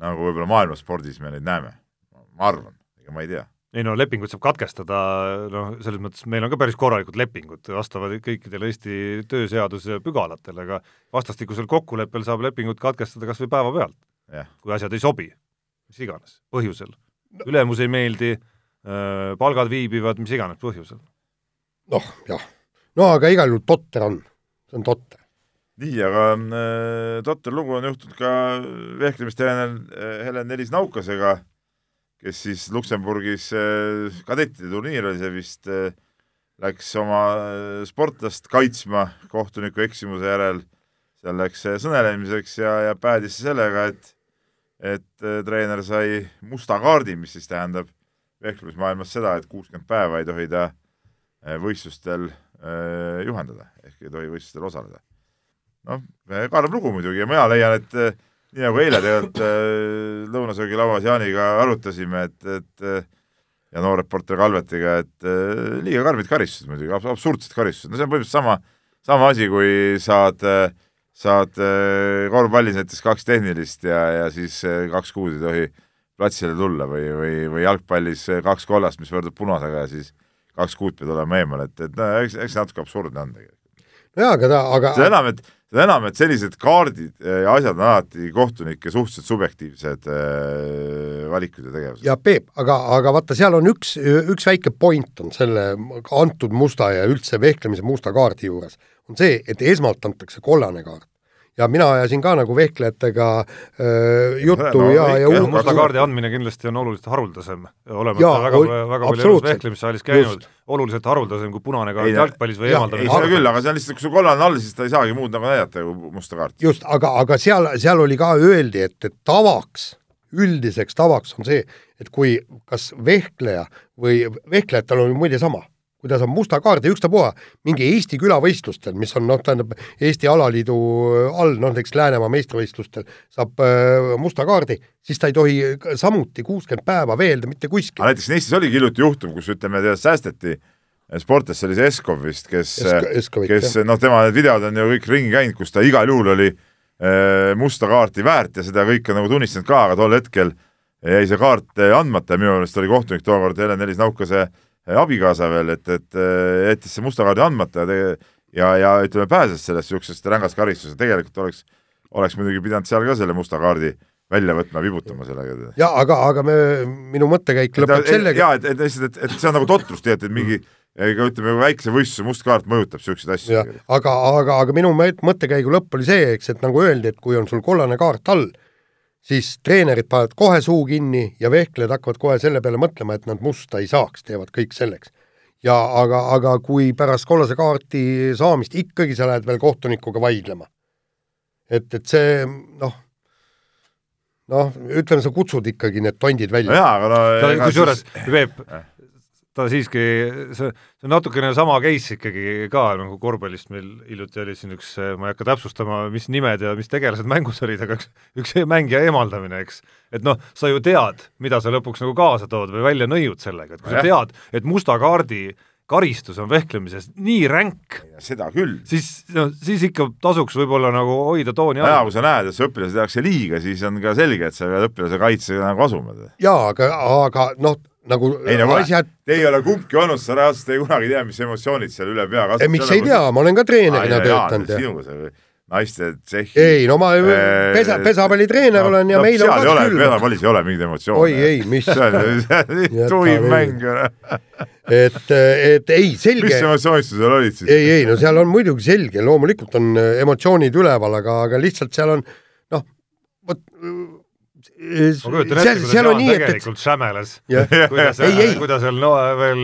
[SPEAKER 4] nagu võib-olla maailmaspordis me neid näeme. ma arvan, ega ma ei tea.
[SPEAKER 3] ei no lepingut saab katkestada, noh, selles mõttes meil on ka päris korralikud lepingud, vastavad kõikidele Eesti tööseaduse pügalatele, aga vastastikusel kokkuleppel saab lepingut katkestada kas või päevapealt,
[SPEAKER 4] jah,
[SPEAKER 3] kui asjad ei sobi, mis iganes põhjusel. ülemus ei meeldi, palgad viibivad, mis iganes põhjusel.
[SPEAKER 2] noh, jah. no aga igal juhul totter on, see on totter.
[SPEAKER 4] nii, aga äh, totter lugu on juhtunud ka vehklemistreener äh, Helen Nelis-Naukasega, kes siis Luksemburgis äh, kadettide turniir oli see vist äh,, läks oma äh, sportlast kaitsma kohtuniku eksimuse järel, seal läks äh, sõnelemiseks ja, ja päädis sellega, et et äh, treener sai musta kaardi, mis siis tähendab vehklemismaailmas seda, et kuuskümmend päeva ei tohi ta äh, võistlustel äh, juhendada ehk ei tohi võistlustel osaleda. Noh, kaarab lugu muidugi ja mina leian, et nii nagu eile tegelikult lõunasöögilauas Jaaniga arutasime, et, et ja noorreporter Kalvetiga, et liiga karmid karistused muidugi, absurdsed karistused, no see on põhimõtteliselt sama, sama asi, kui saad, saad korvpallis näiteks kaks tehnilist ja, ja siis kaks kuud ei tohi platsile tulla või, või, või jalgpallis eh, kaks kollast, mis võrdub punasega ja siis kaks kuud pead olema eemal, et, et no eks, eks natuke absurdne on tegelikult.
[SPEAKER 2] nojaa, aga ta, aga
[SPEAKER 4] seda enam, et seda enam, et sellised kaardid ja asjad on alati kohtunike suhteliselt subjektiivsed äh, valikud ja tegevused.
[SPEAKER 2] ja Peep, aga, aga vaata, seal on üks, üks väike point on selle antud musta ja üldse vehklemise musta kaardi juures, on see, et esmalt antakse kollane kaart ja mina ajasin ka nagu vehklejatega äh, juttu
[SPEAKER 4] No,
[SPEAKER 2] ja, ja uut-
[SPEAKER 3] musta kaardi andmine kindlasti on oluliselt haruldasem, olemata
[SPEAKER 2] Jaa,
[SPEAKER 3] väga, väga palju elus vehklemissaalis käinud. Oluliselt haruldasem kui punane kaart jalgpallis või eemaldamine.
[SPEAKER 4] ei, seda küll, aga see on lihtsalt, kui sul kollane all, siis ta ei saagi muud nagu näidata kui musta kaarti.
[SPEAKER 2] just, aga, aga seal, seal oli ka öeldi, et, et tavaks, üldiseks tavaks on see, et kui kas vehkleja või vehklejatel on muide sama, kui ta saab musta kaardi, ükstapuha mingi Eesti külavõistlustel, mis on noh, tähendab Eesti alaliidu all, noh näiteks Läänemaa meistrivõistlustel saab äh, musta kaardi, siis ta ei tohi samuti kuuskümmend päeva veelda mitte kuskil.
[SPEAKER 4] Näiteks Eestis oligi hiljuti juhtum, kus ütleme, teda säästeti sportlas, see oli see Eskov vist, kes
[SPEAKER 2] Esk-, Eskovit,
[SPEAKER 4] kes noh, tema need videod on ju kõik ringi käinud, kus ta igal juhul oli eh, musta kaarti väärt ja seda kõike nagu tunnistanud ka, aga tol hetkel jäi see kaart andmata ja minu meelest oli kohtunik tookord Helen-Elis Naukase eh, abikaasa veel, et, et eh, jättis see musta kaardi andmata ja tege- ja, ja ütleme, pääses sellest niisugusest rängast karistusest, tegelikult oleks, oleks muidugi pidanud seal ka selle musta kaardi välja võtma, vibutama sellega.
[SPEAKER 2] Ja aga, aga me, minu mõttekäik lõpeb sellega,
[SPEAKER 4] jaa, et, et lihtsalt, et, et see on nagu totrus tegelikult, et mingi ega ütleme, väikese võistluse must kaart mõjutab niisuguseid asju.
[SPEAKER 2] Aga, aga, aga minu mõt- mõttekäigu lõpp oli see, eks, et nagu öeldi, et kui on sul kollane kaart all, siis treenerid panevad kohe suu kinni ja vehklejad hakkavad kohe selle peale mõtlema, et nad musta ei saaks, teevad kõik selleks. ja aga, aga kui pärast kollase kaarti saamist ikkagi sa lähed veel kohtunikuga vaidlema, et, et see noh, noh, ütleme, sa kutsud ikkagi need tondid
[SPEAKER 4] no
[SPEAKER 2] välja.
[SPEAKER 4] jaa, aga no
[SPEAKER 3] kusjuures
[SPEAKER 4] siis-,
[SPEAKER 3] Peep ta siiski, see, see on natukene sama case ikkagi ka nagu korvpallist meil hiljuti oli siin üks, ma ei hakka täpsustama, mis nimed ja mis tegelased mängus olid, aga üks, üks mängija eemaldamine, eks. et noh, sa ju tead, mida sa lõpuks nagu kaasa tood või välja nõiud sellega, et kui sa tead, et musta kaardi karistus on vehklemises nii ränk,
[SPEAKER 4] seda küll.
[SPEAKER 3] siis no siis ikka tasuks võib-olla nagu hoida tooni all.
[SPEAKER 4] kui sa näed, et see õpilase tehakse liiga, siis on ka selge, et sa pead õpilase kaitsega nagu asuma.
[SPEAKER 2] jaa, aga, aga noh, nagu
[SPEAKER 4] ei no
[SPEAKER 2] asjad,
[SPEAKER 4] te ei ole kumbki olnud, sa reaalselt ei kunagi tea, mis emotsioonid seal üle pea kasvavad.
[SPEAKER 2] miks ei tea, ma olen ka treenerina töötanud
[SPEAKER 4] sinuga see naiste tsehhi.
[SPEAKER 2] ei no ma pesa, pesapallitreener olen ja meil on kaks külma.
[SPEAKER 4] pesapallis ei ole mingeid emotsioone.
[SPEAKER 2] oi ei, mis, *laughs*
[SPEAKER 4] tuim mäng.
[SPEAKER 2] et, et ei,
[SPEAKER 4] mis
[SPEAKER 2] selge,
[SPEAKER 4] emotsioonid sul seal olid siis?
[SPEAKER 2] ei, ei no seal on muidugi selge, loomulikult on äh, emotsioonid üleval, aga, aga lihtsalt seal on noh, vot
[SPEAKER 3] ma kujutan ette,
[SPEAKER 2] seal,
[SPEAKER 3] kuidas
[SPEAKER 2] seal on
[SPEAKER 3] Jaan
[SPEAKER 2] nii, et, et
[SPEAKER 3] tegelikult sämeles,
[SPEAKER 2] jah,
[SPEAKER 3] kui ta
[SPEAKER 2] Ei,
[SPEAKER 3] seal
[SPEAKER 2] ei.,
[SPEAKER 3] kui ta seal no, veel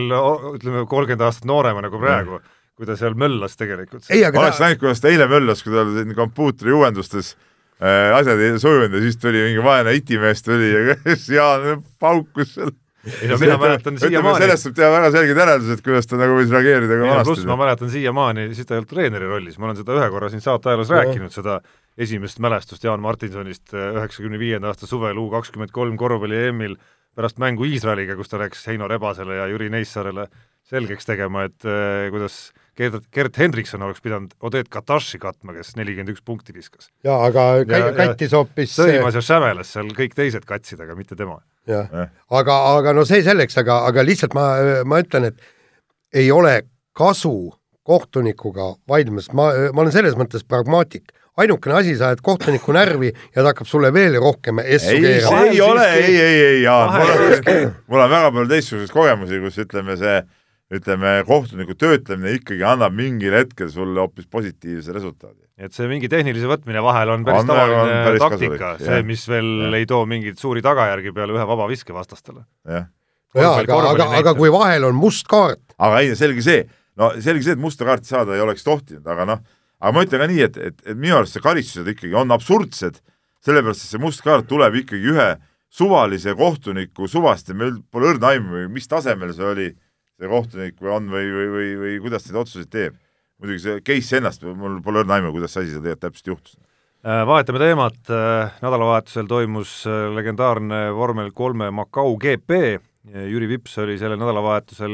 [SPEAKER 3] ütleme, kolmkümmend aastat nooremana kui praegu, kui ta seal möllas tegelikult.
[SPEAKER 4] oleks
[SPEAKER 2] ta,
[SPEAKER 4] näinud, kuidas ta eile möllas, kui tal siin kompuutri uuendustes äh, asjad ei sujunud ja siis tuli mingi vaene itimees tuli ja *laughs* Jaan paukus seal.
[SPEAKER 3] ei no mina mäletan siiamaani,
[SPEAKER 4] sellest saab teha väga selged järeldused, kuidas ta nagu võis reageerida ka
[SPEAKER 3] pluss ma
[SPEAKER 4] vanasti.
[SPEAKER 3] mäletan siiamaani, siis ta ei olnud treeneri rollis, ma olen seda ühe korra siin saate ajaloos rääkinud, seda esimest mälestust Jaan Martinsonist äh, üheksakümne viienda aasta suvel U kakskümmend kolm korvpalli EM-il pärast mängu Iisraeliga, kus ta läks Heino Rebasele ja Jüri Neissaarele selgeks tegema, et äh, kuidas Gert, Gert Hendrikson oleks pidanud Odette Kataši katma, kes nelikümmend üks punkti viskas.
[SPEAKER 2] jaa, aga
[SPEAKER 3] Ja-
[SPEAKER 2] kattis hoopis
[SPEAKER 3] sõimas ja säveles seal kõik teised katsid, aga mitte tema.
[SPEAKER 2] jah
[SPEAKER 4] Jah.,
[SPEAKER 2] aga, aga no see selleks, aga, aga lihtsalt ma, ma ütlen, et ei ole kasu kohtunikuga vaidlemas, ma, ma olen selles mõttes pragmaatik. Ainukene asi, sa ajad kohtuniku närvi ja ta hakkab sulle veel rohkem essu
[SPEAKER 4] ei, see
[SPEAKER 2] keerama.
[SPEAKER 4] ei ole, ei, ei, ei, Jaan, mul on on väga palju teistsuguseid kogemusi, kus ütleme, see ütleme, kohtuniku töötlemine ikkagi annab mingil hetkel sulle hoopis positiivse resultaadi.
[SPEAKER 3] et see mingi tehnilise võtmine vahel on päris
[SPEAKER 4] On- on
[SPEAKER 3] tavaline
[SPEAKER 4] päris
[SPEAKER 3] taktika, see mis veel
[SPEAKER 4] Jah.
[SPEAKER 3] ei too mingeid suuri tagajärgi peale ühe vaba viske vastastele.
[SPEAKER 4] jah,
[SPEAKER 2] jaa, aga, aga, aga kui vahel on must kaart,
[SPEAKER 4] aga ei, selge see, no selge see, et musta kaarti saada ei oleks tohtinud, aga noh, aga ma ütlen ka nii, et, et, et minu arust see karistused ikkagi on absurdsed, sellepärast et see must kaart tuleb ikkagi ühe suvalise kohtuniku suvast ja meil pole õrna aimu, mis tasemel see oli, see kohtunik või on või, või, või, või kuidas neid otsuseid teeb. muidugi see case ennast, mul pole õrna aimu, kuidas see asi seal tegelikult täpselt juhtus.
[SPEAKER 3] Äh, vahetame teemat, nädalavahetusel toimus äh, legendaarne vormel kolme Macau GP, Jüri Vips oli sellel nädalavahetusel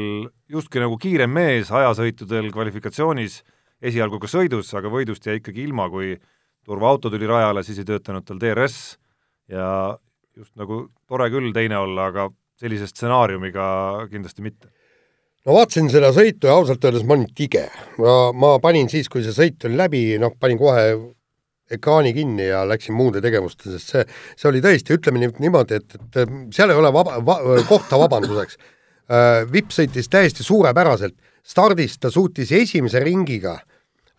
[SPEAKER 3] justkui nagu kiirem mees ajasõitudel kvalifikatsioonis, esialgu ka sõidus, aga võidust jäi ikkagi ilma, kui turvaauto tuli rajale, siis ei töötanud tal DRS ja just nagu tore küll teine olla, aga sellise stsenaariumiga kindlasti mitte.
[SPEAKER 2] no vaatasin seda sõitu ja ausalt öeldes ma olin tige. ma, ma panin siis, kui see sõit oli läbi, noh, panin kohe ekraani kinni ja läksin muude tegevuste, sest see, see oli tõesti, ütleme nii, niimoodi, et, et seal ei ole vaba va,, kohta vabanduseks. Vipp sõitis täiesti suurepäraselt, stardis ta suutis esimese ringiga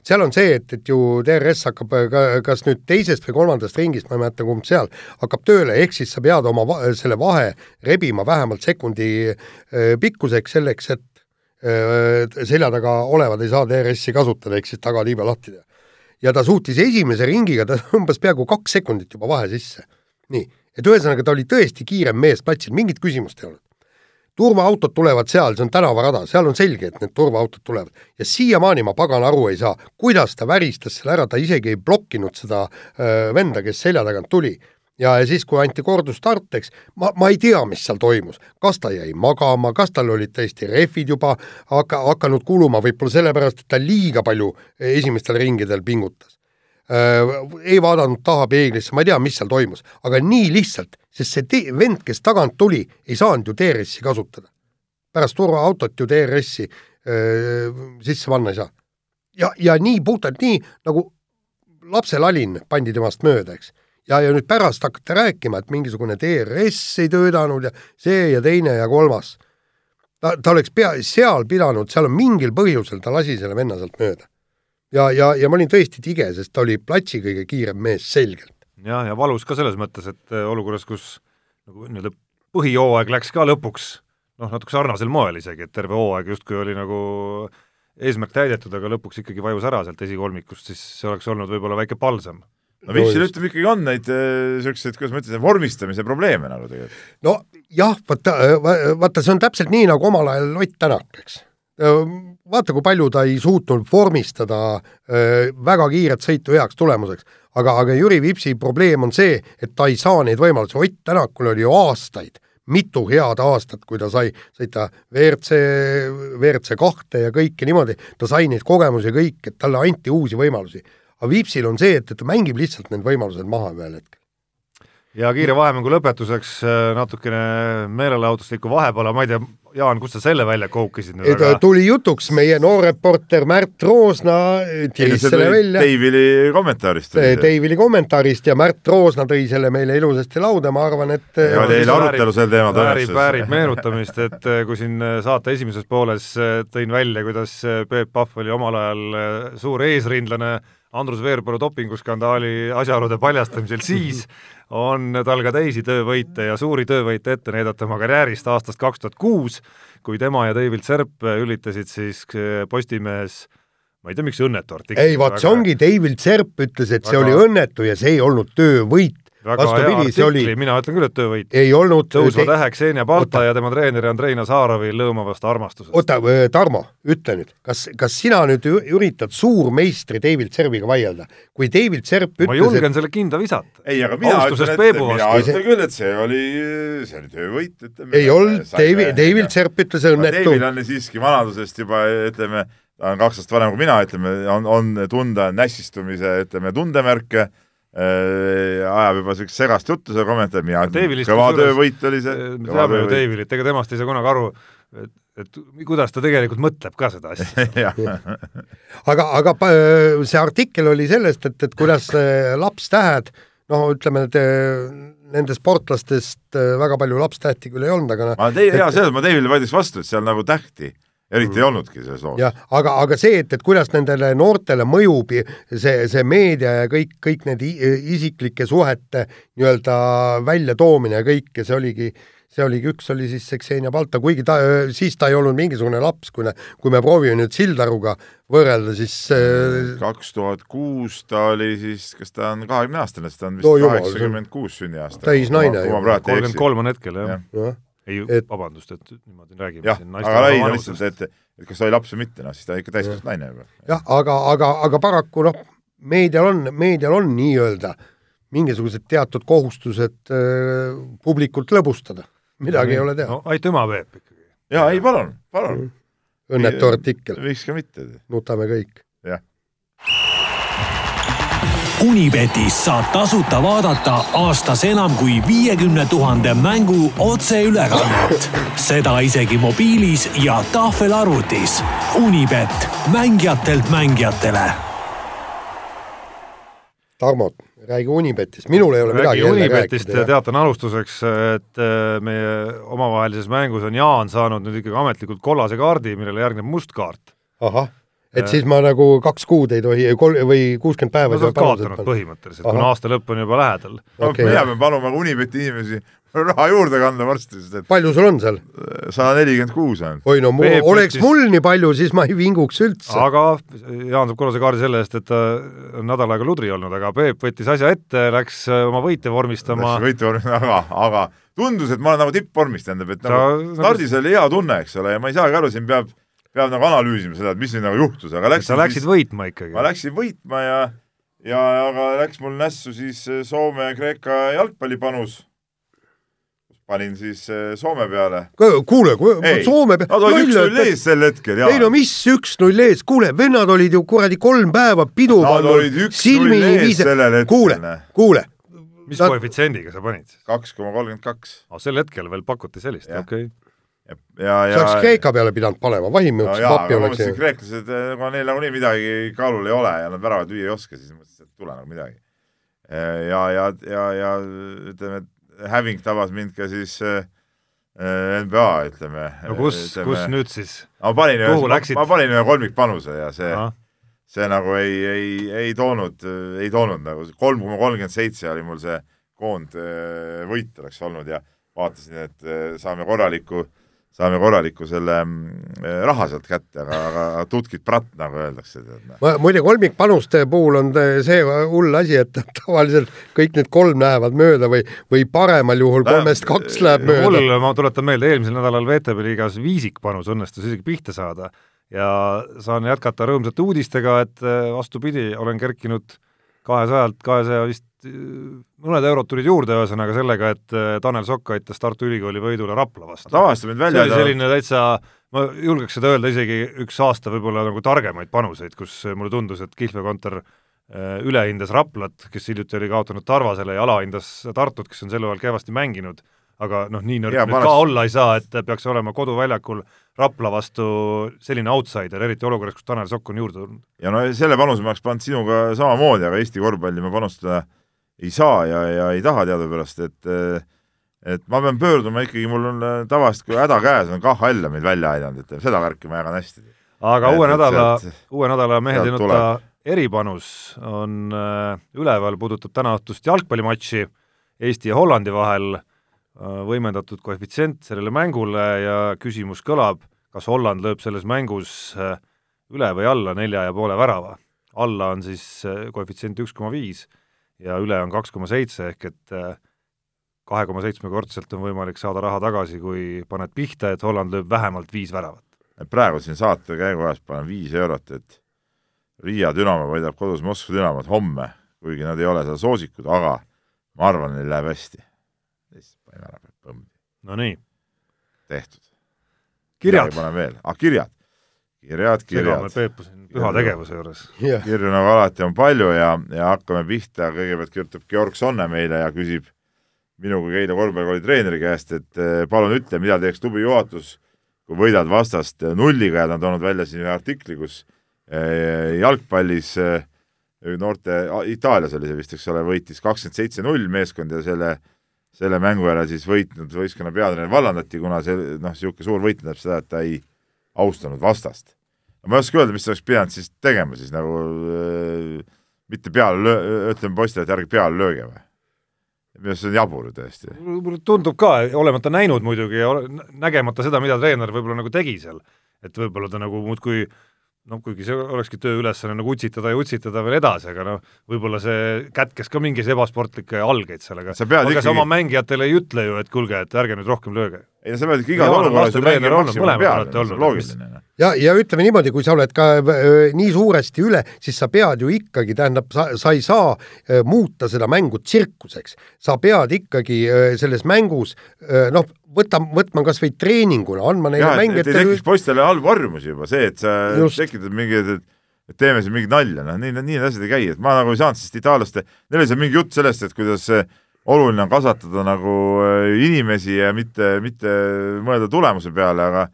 [SPEAKER 2] seal on see, et, et ju DRS hakkab äh, ka, kas nüüd teisest või kolmandast ringist, ma ei mäleta, kumb seal, hakkab tööle, ehk siis sa pead oma va selle vahe rebima vähemalt sekundi äh, pikkuseks selleks, et äh, selja taga olevad ei saa DRS-i kasutada, ehk siis tagatiiba lahti teha. ja ta suutis esimese ringiga, ta *laughs* tõmbas peaaegu kaks sekundit juba vahe sisse. nii, et ühesõnaga ta oli tõesti kiirem mees platsil, mingit küsimust ei olnud turvaautod tulevad seal, see on tänavarada, seal on selge, et need turvaautod tulevad. ja siiamaani ma pagan aru ei saa, kuidas ta väristas selle ära, ta isegi ei blokkinud seda öö, venda, kes selja tagant tuli. ja, ja siis, kui anti kordusstart, eks, ma, ma ei tea, mis seal toimus. kas ta jäi magama, kas tal olid tõesti rehvid juba hakka, hakanud kuluma, võib-olla sellepärast, et ta liiga palju esimestel ringidel pingutas ei vaadanud taha peeglisse, ma ei tea, mis seal toimus, aga nii lihtsalt, sest see te-, vend, kes tagant tuli, ei saanud ju DRS-i kasutada. pärast turvaautot ju DRS-i äh, sisse panna ei saa. ja, ja nii puhtalt nii, nagu lapselalin pandi temast mööda, eks. ja, ja nüüd pärast hakata rääkima, et mingisugune DRS ei töötanud ja see ja teine ja kolmas. ta, ta oleks pea, seal pidanud, seal on mingil põhjusel, ta lasi selle venna sealt mööda ja, ja, ja ma olin tõesti tige, sest ta oli platsi kõige kiirem mees selgelt.
[SPEAKER 3] jah, ja valus ka selles mõttes, et äh, olukorras, kus nagu nii-öelda põhijooaeg läks ka lõpuks noh, natuke sarnasel moel isegi, et terve hooaeg justkui oli nagu eesmärk täidetud, aga lõpuks ikkagi vajus ära sealt esikolmikust, siis see oleks olnud võib-olla väike palsam
[SPEAKER 4] no Vihsil no, ütleme ikkagi on neid niisuguseid äh,, kuidas ma ütlen, vormistamise probleeme nagu tegelikult.
[SPEAKER 2] no jah, vaata, äh, vaata, see on täpselt nii, nagu omal ajal Ott Tänak, eks vaata, kui palju ta ei suutnud vormistada väga kiiret sõitu heaks tulemuseks. aga, aga Jüri Vipsi probleem on see, et ta ei saa neid võimalusi, Ott Tänakul oli ju aastaid, mitu head aastat, kui ta sai sõita WRC, WRC kahte ja kõike niimoodi, ta sai neid kogemusi kõik, et talle anti uusi võimalusi. aga Vipsil on see, et, et ta mängib lihtsalt need võimalused maha ühel hetkel
[SPEAKER 3] ja kiire vahemängu lõpetuseks natukene meelelahutuslikku vahepala, ma ei tea, Jaan, kust sa selle välja koukisid nüüd?
[SPEAKER 2] Aga... tuli jutuks meie noor reporter Märt Roosna, tiris selle välja.
[SPEAKER 4] Dave'ili kommentaarist.
[SPEAKER 2] Dave'ili kommentaarist ja Märt Roosna tõi selle meile ilusasti lauda, ma arvan, et
[SPEAKER 4] ja oli eile arutelu sel teemal
[SPEAKER 3] väärib, väärib meenutamist, et eh, kui siin eh, saate esimeses pooles tõin välja, kuidas Peep Pahv oli omal ajal suur eesrindlane Andrus Veerpalu dopinguskandaali asjaolude paljastamisel, siis on tal ka teisi töövõite ja suuri töövõite ette näidata oma karjäärist aastast kaks tuhat kuus, kui tema ja David Serp ülitasid siis Postimehes ma ei tea, miks õnnetu artikkel.
[SPEAKER 2] ei, vaat see ongi, David Serp ütles, et see väga... oli õnnetu ja see ei olnud töövõit
[SPEAKER 3] väga hea artikli oli..., mina ütlen küll, et töövõit.
[SPEAKER 2] ei olnud
[SPEAKER 3] tõusva te... tähe Ksenia Balta ja tema treeneri Andrei Nazarovi lõõmavast armastusest.
[SPEAKER 2] oota, Tarmo, ütle nüüd, kas, kas sina nüüd üritad suurmeistri David Serbiga vaielda? kui David Serp ütles
[SPEAKER 3] ma julgen et... selle kinda visata.
[SPEAKER 4] ei, aga mina ütlen, et, mina ütlen küll, et see oli, see oli töövõit, ütleme.
[SPEAKER 2] ei olnud, David, David Serp ütles õnnetu.
[SPEAKER 4] David on siiski vanadusest juba, ütleme, ta on kaks aastat vanem kui mina, ütleme, on, on tunda nässistumise, ütleme, tundemärke Äh, ajab juba siukest segast juttu seal kommentaari, mina ütlen, kõva töövõit oli see.
[SPEAKER 3] me teame ju Deivilit, ega temast ei saa kunagi aru, et, et kuidas ta tegelikult mõtleb ka seda asja. *laughs*
[SPEAKER 2] Aga, aga see artikkel oli sellest, et, et kuidas lapstähed, noh, ütleme, et nende sportlastest väga palju lapstähti küll ei olnud, aga
[SPEAKER 4] ma tei-, jaa, selles ma Deivile vaidleks vastu, et seal nagu tähti eriti ei mm. olnudki selles loos.
[SPEAKER 2] jah, aga, aga see, et, et kuidas nendele noortele mõjub see, see meedia ja kõik, kõik need isiklike suhete nii-öelda väljatoomine ja kõik ja see oligi, see oligi, üks oli siis see Xenia Balta, kuigi ta, siis ta ei olnud mingisugune laps, kui, kui me proovime nüüd Sildaruga võrrelda, siis
[SPEAKER 4] kaks tuhat kuus ta oli siis, kas ta on kahekümne aastane, sest ta on vist kaheksakümmend kuus sünniaasta.
[SPEAKER 2] täisnaine.
[SPEAKER 3] kolmkümmend kolm on hetkel, jah ja. ja ei et..., vabandust, et niimoodi räägime
[SPEAKER 4] jah, aga lai on lihtsalt, et, et kas ta oli laps või mitte, noh siis ta ikka täiskasvanud naine juba.
[SPEAKER 2] jah, aga, aga, aga paraku noh, meedial on, meedial on nii-öelda mingisugused teatud kohustused äh, publikult lõbustada, midagi no, ei ole teha
[SPEAKER 3] no,. aitüma, Peep ikkagi.
[SPEAKER 4] jaa, ei palun, palun.
[SPEAKER 2] õnnetu artikkel.
[SPEAKER 4] miks ka mitte.
[SPEAKER 2] nutame kõik.
[SPEAKER 1] Unibetis saab tasuta vaadata aastas enam kui viiekümne tuhande mängu otseülekannet. seda isegi mobiilis ja tahvelarvutis. Unibet, mängijatelt mängijatele.
[SPEAKER 2] Tarmo, räägi Unibetist, minul ei ole räägi midagi
[SPEAKER 3] jälle Unibetist rääkida. teatan alustuseks, et äh, meie omavahelises mängus on Jaan saanud nüüd ikkagi ametlikult kollase kaardi, millele järgneb must kaart.
[SPEAKER 2] ahah et siis ma nagu kaks kuud ei tohi, kol- või kuuskümmend päeva
[SPEAKER 3] no sa oled kaotanud põhimõtteliselt, kuna aasta lõpp on juba lähedal.
[SPEAKER 4] Okay. mina pean paluma Unibeti inimesi raha juurde kanda varsti, sest et
[SPEAKER 2] palju sul on seal?
[SPEAKER 4] sada nelikümmend kuus on.
[SPEAKER 2] oi no mul, oleks võttis... mul nii palju, siis ma ei vinguks üldse.
[SPEAKER 3] aga Jaan saab kollase kaardi selle eest, et ta on nädal aega ludri olnud, aga Peep võttis asja ette, läks oma võite vormistama.
[SPEAKER 4] võite vormistama, aga, aga tundus, et ma olen nagu tippvormis, tähendab, et nagu nagu stardis oli hea tunne, eks ole, ja ma ei saagi aru, siin peab peab nagu analüüsima seda, et mis nüüd nagu juhtus, aga läksin
[SPEAKER 3] sa läksid siis, võitma ikkagi?
[SPEAKER 4] ma läksin võitma ja ja aga läks mul nässu siis äh, Soome-Kreeka jalgpallipanus. panin siis äh, Soome peale.
[SPEAKER 2] kuule, Soome peale.
[SPEAKER 4] Nad olid üks-null ees sel hetkel,
[SPEAKER 2] jaa. ei no mis üks-null ees, kuule, vennad olid ju kuradi kolm päeva pidu
[SPEAKER 4] pannud. Sellel hetkel.
[SPEAKER 2] kuule, kuule.
[SPEAKER 3] mis Nad... koefitsiendiga sa panid siis?
[SPEAKER 4] kaks koma kolmkümmend kaks.
[SPEAKER 3] sel hetkel veel pakuti sellist, okei okay
[SPEAKER 4] ja, ja,
[SPEAKER 2] ja oleks Kreeka peale pidanud panema, vahim
[SPEAKER 4] no, jaa, aga ma mõtlesin, et kreeklased, kui neil nagunii midagi kaalul ei ole ja nad väravat lüüa ei oska, siis mõtlesin, et tule nagu midagi. ja, ja, ja, ja ütleme, et häving tabas mind ka siis äh, NBA, ütleme.
[SPEAKER 3] no kus, kus nüüd siis?
[SPEAKER 4] ma panin ühe, ma, ma panin ühe kolmikpanuse ja see Aha. see nagu ei, ei, ei toonud, ei toonud nagu kolm koma kolmkümmend seitse oli mul see koondvõit oleks olnud ja vaatasin, et saame korraliku äh, saame korraliku selle mm, raha sealt kätte, aga, aga tutkit pratt, nagu öeldakse.
[SPEAKER 2] Noh. muide, kolmikpanuste puhul on see hull asi, et *laughs* tavaliselt kõik need kolm lähevad mööda või, või paremal juhul kolmest kaks läheb mööda.
[SPEAKER 3] mul, ma tuletan meelde, eelmisel nädalal VTB liigas viisikpanus õnnestus isegi pihta saada ja saan jätkata rõõmsate uudistega, et eh, vastupidi, olen kerkinud kahesajalt kahesaja vist mõned eurod tulid juurde, ühesõnaga sellega, et äh, Tanel Sokk aitas Tartu Ülikooli võidule Rapla vastu.
[SPEAKER 4] tavaliselt mind välja
[SPEAKER 3] see oli selline täitsa, ma julgeks seda öelda isegi üks aasta võib-olla nagu targemaid panuseid, kus mulle tundus, et kihlveokontor äh, ülehindas Raplat, kes hiljuti oli kaotanud Tarvasele ja alahindas Tartut, kes on sel ajal kehvasti mänginud, aga noh, nii nõrk nüüd ka olla ei saa, et peaks olema koduväljakul Rapla vastu selline outsider, eriti olukorras, kus Tanel Sokk on juurde tulnud.
[SPEAKER 4] ja no selle panuse ma oleks pannud sinuga samamoodi, aga Eesti korvpalli ma panustada ei saa ja, ja ei taha teadupärast, et et ma pean pöörduma ikkagi, mul on äh, tavaliselt, kui häda käes on, KHL on meid välja aidanud, et seda värki ma jagan hästi.
[SPEAKER 3] aga et, uue nädala, uue nädala mehed ei nuta eripanus on äh, üleval, puudutab tänaõhtust jalgpallimatši Eesti ja Hollandi vahel äh,, võimendatud koefitsient sellele mängule ja küsimus kõlab, kas Holland lööb selles mängus üle või alla nelja ja poole värava. alla on siis koefitsient üks koma viis ja üle on kaks koma seitse, ehk et äh, kahe koma seitsmekordselt on võimalik saada raha tagasi, kui paned pihta, et Holland lööb vähemalt viis väravat.
[SPEAKER 4] praegu siin saate käiguajast panen viis eurot, et Riia Dünamo võidab kodus Moskva Dünamot homme, kuigi nad ei ole seal soosikud, aga ma arvan, neil läheb hästi. lihtsalt panin ära, põmm.
[SPEAKER 3] Nonii.
[SPEAKER 4] tehtud.
[SPEAKER 3] kirjad.
[SPEAKER 4] panen veel, ah kirjad kirjad, kirjad.
[SPEAKER 3] Peepu siin püha tegevuse juures.
[SPEAKER 4] Yeah.. kirju nagu alati on palju ja, ja hakkame pihta, kõigepealt kirjutab Georg Sonne meile ja küsib minu kui Keila korvpallikooli treeneri käest, et eh, palun ütle, mida teeks klubi juhatus, kui võidad vastast nulliga ja ta on toonud välja siin ühe artikli, kus eh, jalgpallis eh, noorte, Itaalias oli see vist, eks ole, võitis kakskümmend seitse null meeskond ja selle selle mängu järel siis võitnud võistkonna peatreener vallandati, kuna see noh, niisugune suur võit tähendab seda, et ta ei austanud vastast ma ei oska öelda, mis oleks pidanud siis tegema siis nagu äh, mitte peale löö-, ütleme poistele, et ärge peale lööge või? minu arust see on jabur ju tõesti.
[SPEAKER 3] mulle tundub ka, olemata näinud muidugi ja nägemata seda, mida treener võib-olla nagu tegi seal, et võib-olla ta nagu muudkui noh, kuigi see olekski tööülesanne nagu utsitada ja utsitada veel edasi, aga noh, võib-olla see kätkes ka mingeid ebasportlikke algeid sellega. aga ikkagi... sa oma mängijatele ei ütle ju, et kuulge, et ärge nüüd rohkem lööge.
[SPEAKER 4] Ei no sa pead ikka igas olukorras ju mängima maksimumi peale, see on loogiline
[SPEAKER 2] ja, ja ütleme niimoodi, kui sa oled ka nii suuresti üle, siis sa pead ju ikkagi, tähendab, sa, sa ei saa muuta seda mängu tsirkuseks. sa pead ikkagi selles mängus noh, võta, võtma kas või treeninguna, andma neile mängijatele
[SPEAKER 4] ei tekiks poistele halbu harjumusi juba, see, et sa Just. tekitad mingeid et teeme siin mingit nalja, noh nii, nii need asjad ei käi, et ma nagu ei saanud sellest itaallaste, neil oli seal mingi jutt sellest, et kuidas oluline on kasvatada nagu inimesi ja mitte, mitte mõelda tulemuse peale, aga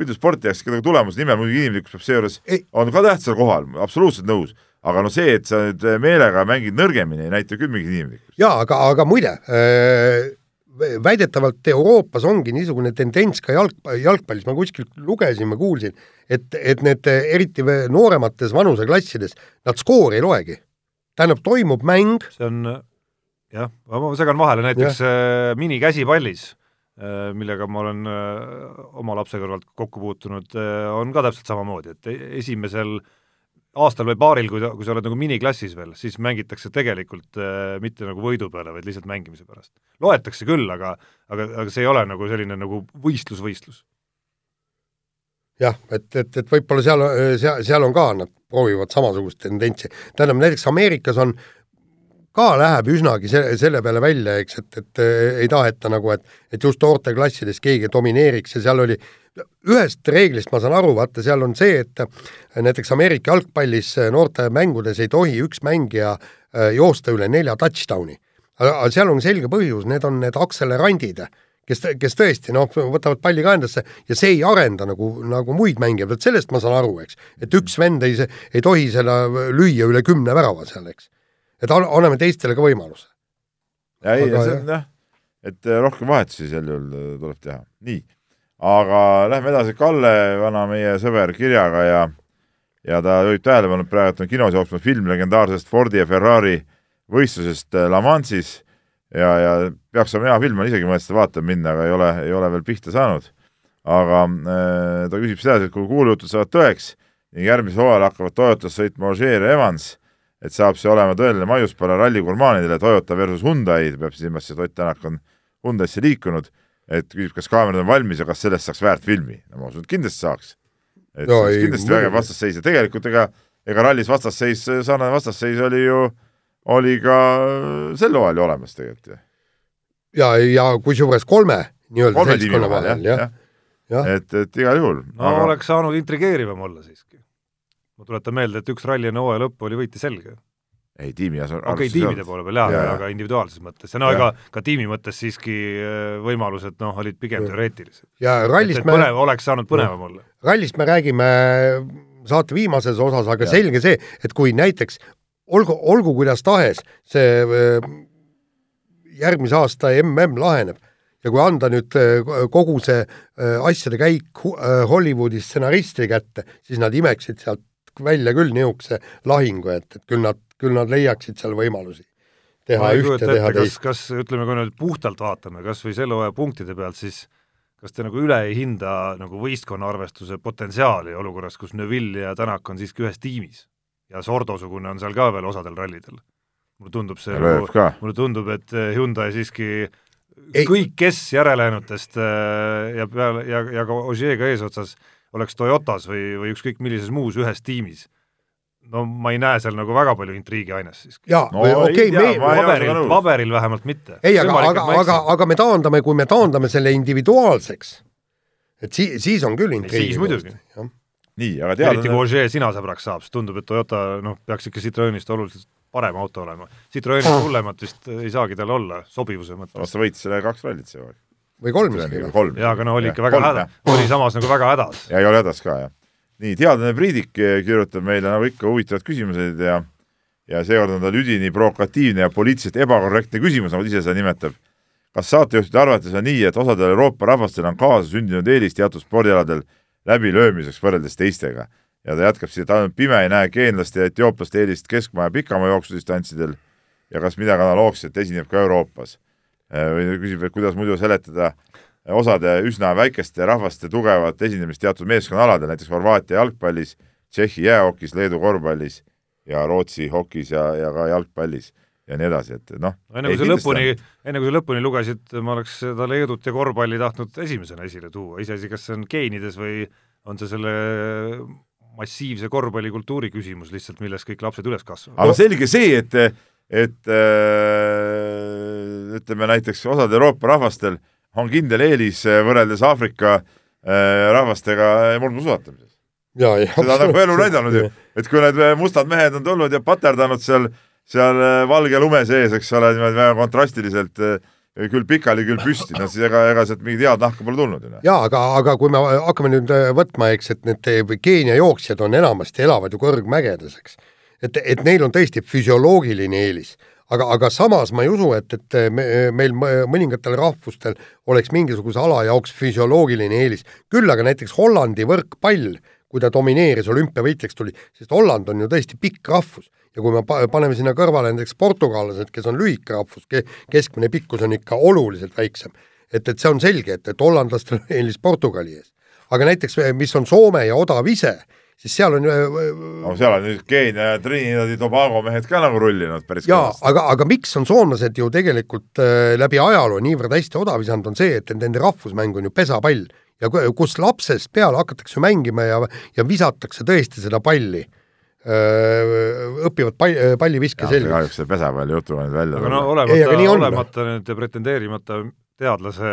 [SPEAKER 4] üldsporti jääks ka tulemuse nimel, muidugi inimlikkus peab seejuures, on ka tähtsal kohal, absoluutselt nõus, aga no see, et sa nüüd meelega mängid nõrgemini, ei näita küll mingit inimlikkust.
[SPEAKER 2] jaa, aga, aga muide äh,, väidetavalt Euroopas ongi niisugune tendents ka jalg, jalgpallis, ma kuskilt lugesin, ma kuulsin, et, et need eriti nooremates vanuseklassides, nad skoori ei loegi. tähendab, toimub mäng.
[SPEAKER 3] see on jah, ma segan vahele, näiteks ja. Äh, minikäsipallis, äh, millega ma olen äh, oma lapse kõrvalt kokku puutunud, on ka täpselt samamoodi, et e-, esimesel aastal või paaril, kui, kui sa oled nagu miniklassis veel, siis mängitakse tegelikult äh, mitte nagu võidu peale, vaid lihtsalt mängimise pärast. loetakse küll, aga, aga, aga see ei ole nagu selline nagu võistlus-võistlus.
[SPEAKER 2] jah, et, et, et võib-olla seal, seal, seal on ka, nad proovivad samasugust tendentsi. tähendab, näiteks Ameerikas on ka läheb üsnagi selle, selle peale välja, eks, et, et ei taheta nagu, et, et just noorteklassides keegi domineeriks ja seal oli ühest reeglist ma saan aru, vaata seal on see, et näiteks Ameerika jalgpallis noorte mängudes ei tohi üks mängija äh, joosta üle nelja touchdown'i. aga seal on selge põhjus, need on need akselerandid, kes, kes tõesti noh, võtavad palli ka endasse ja see ei arenda nagu, nagu muid mängijaid, vot sellest ma saan aru, eks. et üks vend ei, ei tohi seda lüüa üle kümne värava seal, eks. Et anname teistele ka võimaluse.
[SPEAKER 4] ja ei, see on jah, et rohkem vahetusi sel juhul tuleb teha, nii aga lähme edasi Kalle, vana meie sõber kirjaga ja ja ta juhib tähelepanu, et praegu on kinos jooksmas film legendaarsest Fordi ja Ferrari võistlusest äh, La Manche'is ja, ja peaks olema hea film, ma isegi mõtlesin seda vaatama minna, aga ei ole, ei ole veel pihta saanud. aga äh, ta küsib sedasi, et kui kuulujutud saavad tõeks ning järgmisel hooajal hakkavad Toyotas sõitma Ogier ja Evans, et saab see olema tõeline maiuspala ralligurmaanidele, Toyota versus Hyundai, peab silmas, et Ott Tänak on Hyundai'sse liikunud et küsib, kas kaamerad on valmis ja kas sellest saaks väärt filmi. no ma usun, et kindlasti saaks. et no, see oleks kindlasti vägev vastasseis ja tegelikult ega, ega rallis vastasseis, sarnane vastasseis oli ju, oli ka sel hooajal ju olemas tegelikult ju.
[SPEAKER 2] ja, ja kusjuures kolme nii-öelda seltskonna vahel, jah,
[SPEAKER 4] jah. et, et igal juhul.
[SPEAKER 3] no aga... oleks saanud intrigeerivam olla siiski. Ma tuletan meelde, et üks ralli enne hooaja lõppu oli võitja selge.
[SPEAKER 4] Ei, tiimi
[SPEAKER 3] okei okay,, tiimide poole peal jaa ja,, aga individuaalses mõttes. Ja no ega ka tiimi mõttes siiski äh, võimalused noh, olid pigem teoreetilised.
[SPEAKER 2] ja rallist
[SPEAKER 3] me põnev, oleks saanud põnevam olla.
[SPEAKER 2] rallist me räägime saate viimases osas, aga ja. selge see, et kui näiteks olgu, olgu kuidas tahes, see äh, järgmise aasta mm laheneb ja kui anda nüüd äh, kogu see asjade käik Hollywoodi stsenaristi kätte, siis nad imeksid sealt välja küll niisuguse lahingu, et, et küll nad küll nad leiaksid seal võimalusi teha ühte, teha teist.
[SPEAKER 3] kas, kas ütleme, kui nüüd puhtalt vaatame, kas või selle hooaja punktide pealt, siis kas te nagu üle ei hinda nagu võistkonna arvestuse potentsiaali olukorras, kus Neville ja Tänak on siiski ühes tiimis ja Sordo-sugune on seal ka veel osadel rallidel? mulle tundub see nagu, mulle tundub, et Hyundai siiski ei. kõik, kes järelejäänutest äh, ja peale ja, ja ka Ožeega eesotsas oleks Toyotas või, või ükskõik millises muus ühes tiimis no ma ei näe seal nagu väga palju intriigiaines siiski.
[SPEAKER 2] jaa no,, okei okay,, me
[SPEAKER 3] paberil, paberil vähemalt mitte.
[SPEAKER 2] ei, aga, aga, aga, aga me taandame, kui me taandame selle individuaalseks, et si-, siis on küll intriigi.
[SPEAKER 3] siis muidugi.
[SPEAKER 4] nii, aga teada
[SPEAKER 3] eriti kui Ožee sina sõbraks saab, siis tundub, et Toyota noh, peaks ikka Citroenist oluliselt parem auto olema. Citroenist ah. hullemat vist ei saagi tal olla, sobivuse mõttes.
[SPEAKER 4] sa võitsid selle kaks rallit see aeg.
[SPEAKER 2] Või kolm isegi.
[SPEAKER 3] jaa, aga no oli ikka väga hädas, oli samas nagu väga hädas.
[SPEAKER 4] ja ei ole hädas ka, jah nii, teadlane Priidik kirjutab meile nagu ikka huvitavad küsimused ja ja seekord on tal üdini provokatiivne ja poliitiliselt ebakorrektne küsimus, nagu ta ise seda nimetab. kas saatejuhtide arvates on nii, et osadel Euroopa rahvastel on kaasasündinud eelis teatud spordialadel läbilöömiseks võrreldes teistega? ja ta jätkab siis, et ainult pime ei näe geenlaste ja etiooplaste eelist keskmaa ja pikamaa jooksudistantsidel ja kas midagi analoogset esineb ka Euroopas. Või küsib, et kuidas muidu seletada osade üsna väikeste rahvaste tugevat esinemist teatud meeskonnaaladel, näiteks Horvaatia jalgpallis, Tšehhi jäähokis, Leedu korvpallis ja Rootsi hokis ja, ja ka jalgpallis ja nii edasi, et noh.
[SPEAKER 3] enne kui sa lõpuni, enne kui sa lõpuni lugesid, ma oleks seda Leedut ja korvpalli tahtnud esimesena esile tuua, iseasi, kas see on geenides või on see selle massiivse korvpallikultuuri küsimus lihtsalt, milles kõik lapsed üles kasvavad.
[SPEAKER 4] aga selge see, et, et äh, ütleme näiteks osad Euroopa rahvastel äh, on kindel eelis eh, võrreldes Aafrika eh, rahvastega eh, murdmaasuusatamises. seda on nagu elu näidanud ju, et kui need mustad mehed on tulnud ja paterdanud seal, seal valge lume sees, eks ole, niimoodi väga kontrastiliselt küll pikali, küll püsti, no siis ega, ega sealt mingit head nahka pole tulnud ju. Noh.
[SPEAKER 2] jaa, aga, aga kui me hakkame nüüd võtma, eks, et need Keenia jooksjad on enamasti, elavad ju kõrgmägedes, eks. et, et neil on tõesti füsioloogiline eelis aga, aga samas ma ei usu, et, et me, meil mõningatel rahvustel oleks mingisuguse ala jaoks füsioloogiline eelis. küll aga näiteks Hollandi võrkpall, kui ta domineeris, olümpiavõitjaks tuli, sest Holland on ju tõesti pikk rahvus ja kui me pa-, paneme sinna kõrvale näiteks portugallased, kes on lühike rahvus ke,, keskmine pikkus on ikka oluliselt väiksem, et, et see on selge, et, et hollandlastel eelis Portugali ees. aga näiteks, mis on Soome ja odav ise, siis seal on
[SPEAKER 4] no seal on nüüd Keenia ja Trinidad ja Tobago mehed ka nagu rullinud päris
[SPEAKER 2] jaa, aga, aga miks on soomlased ju tegelikult äh, läbi ajaloo niivõrd hästi odav visanud, on see, et nende rahvusmäng on ju pesapall. Ja kus lapsest peale hakatakse mängima ja, ja visatakse tõesti seda palli õpivad pall, palliviske selgeks.
[SPEAKER 4] kahjuks see pesapalli jutu on nüüd välja
[SPEAKER 3] aga no olemata, olemata nüüd pretendeerimata teadlase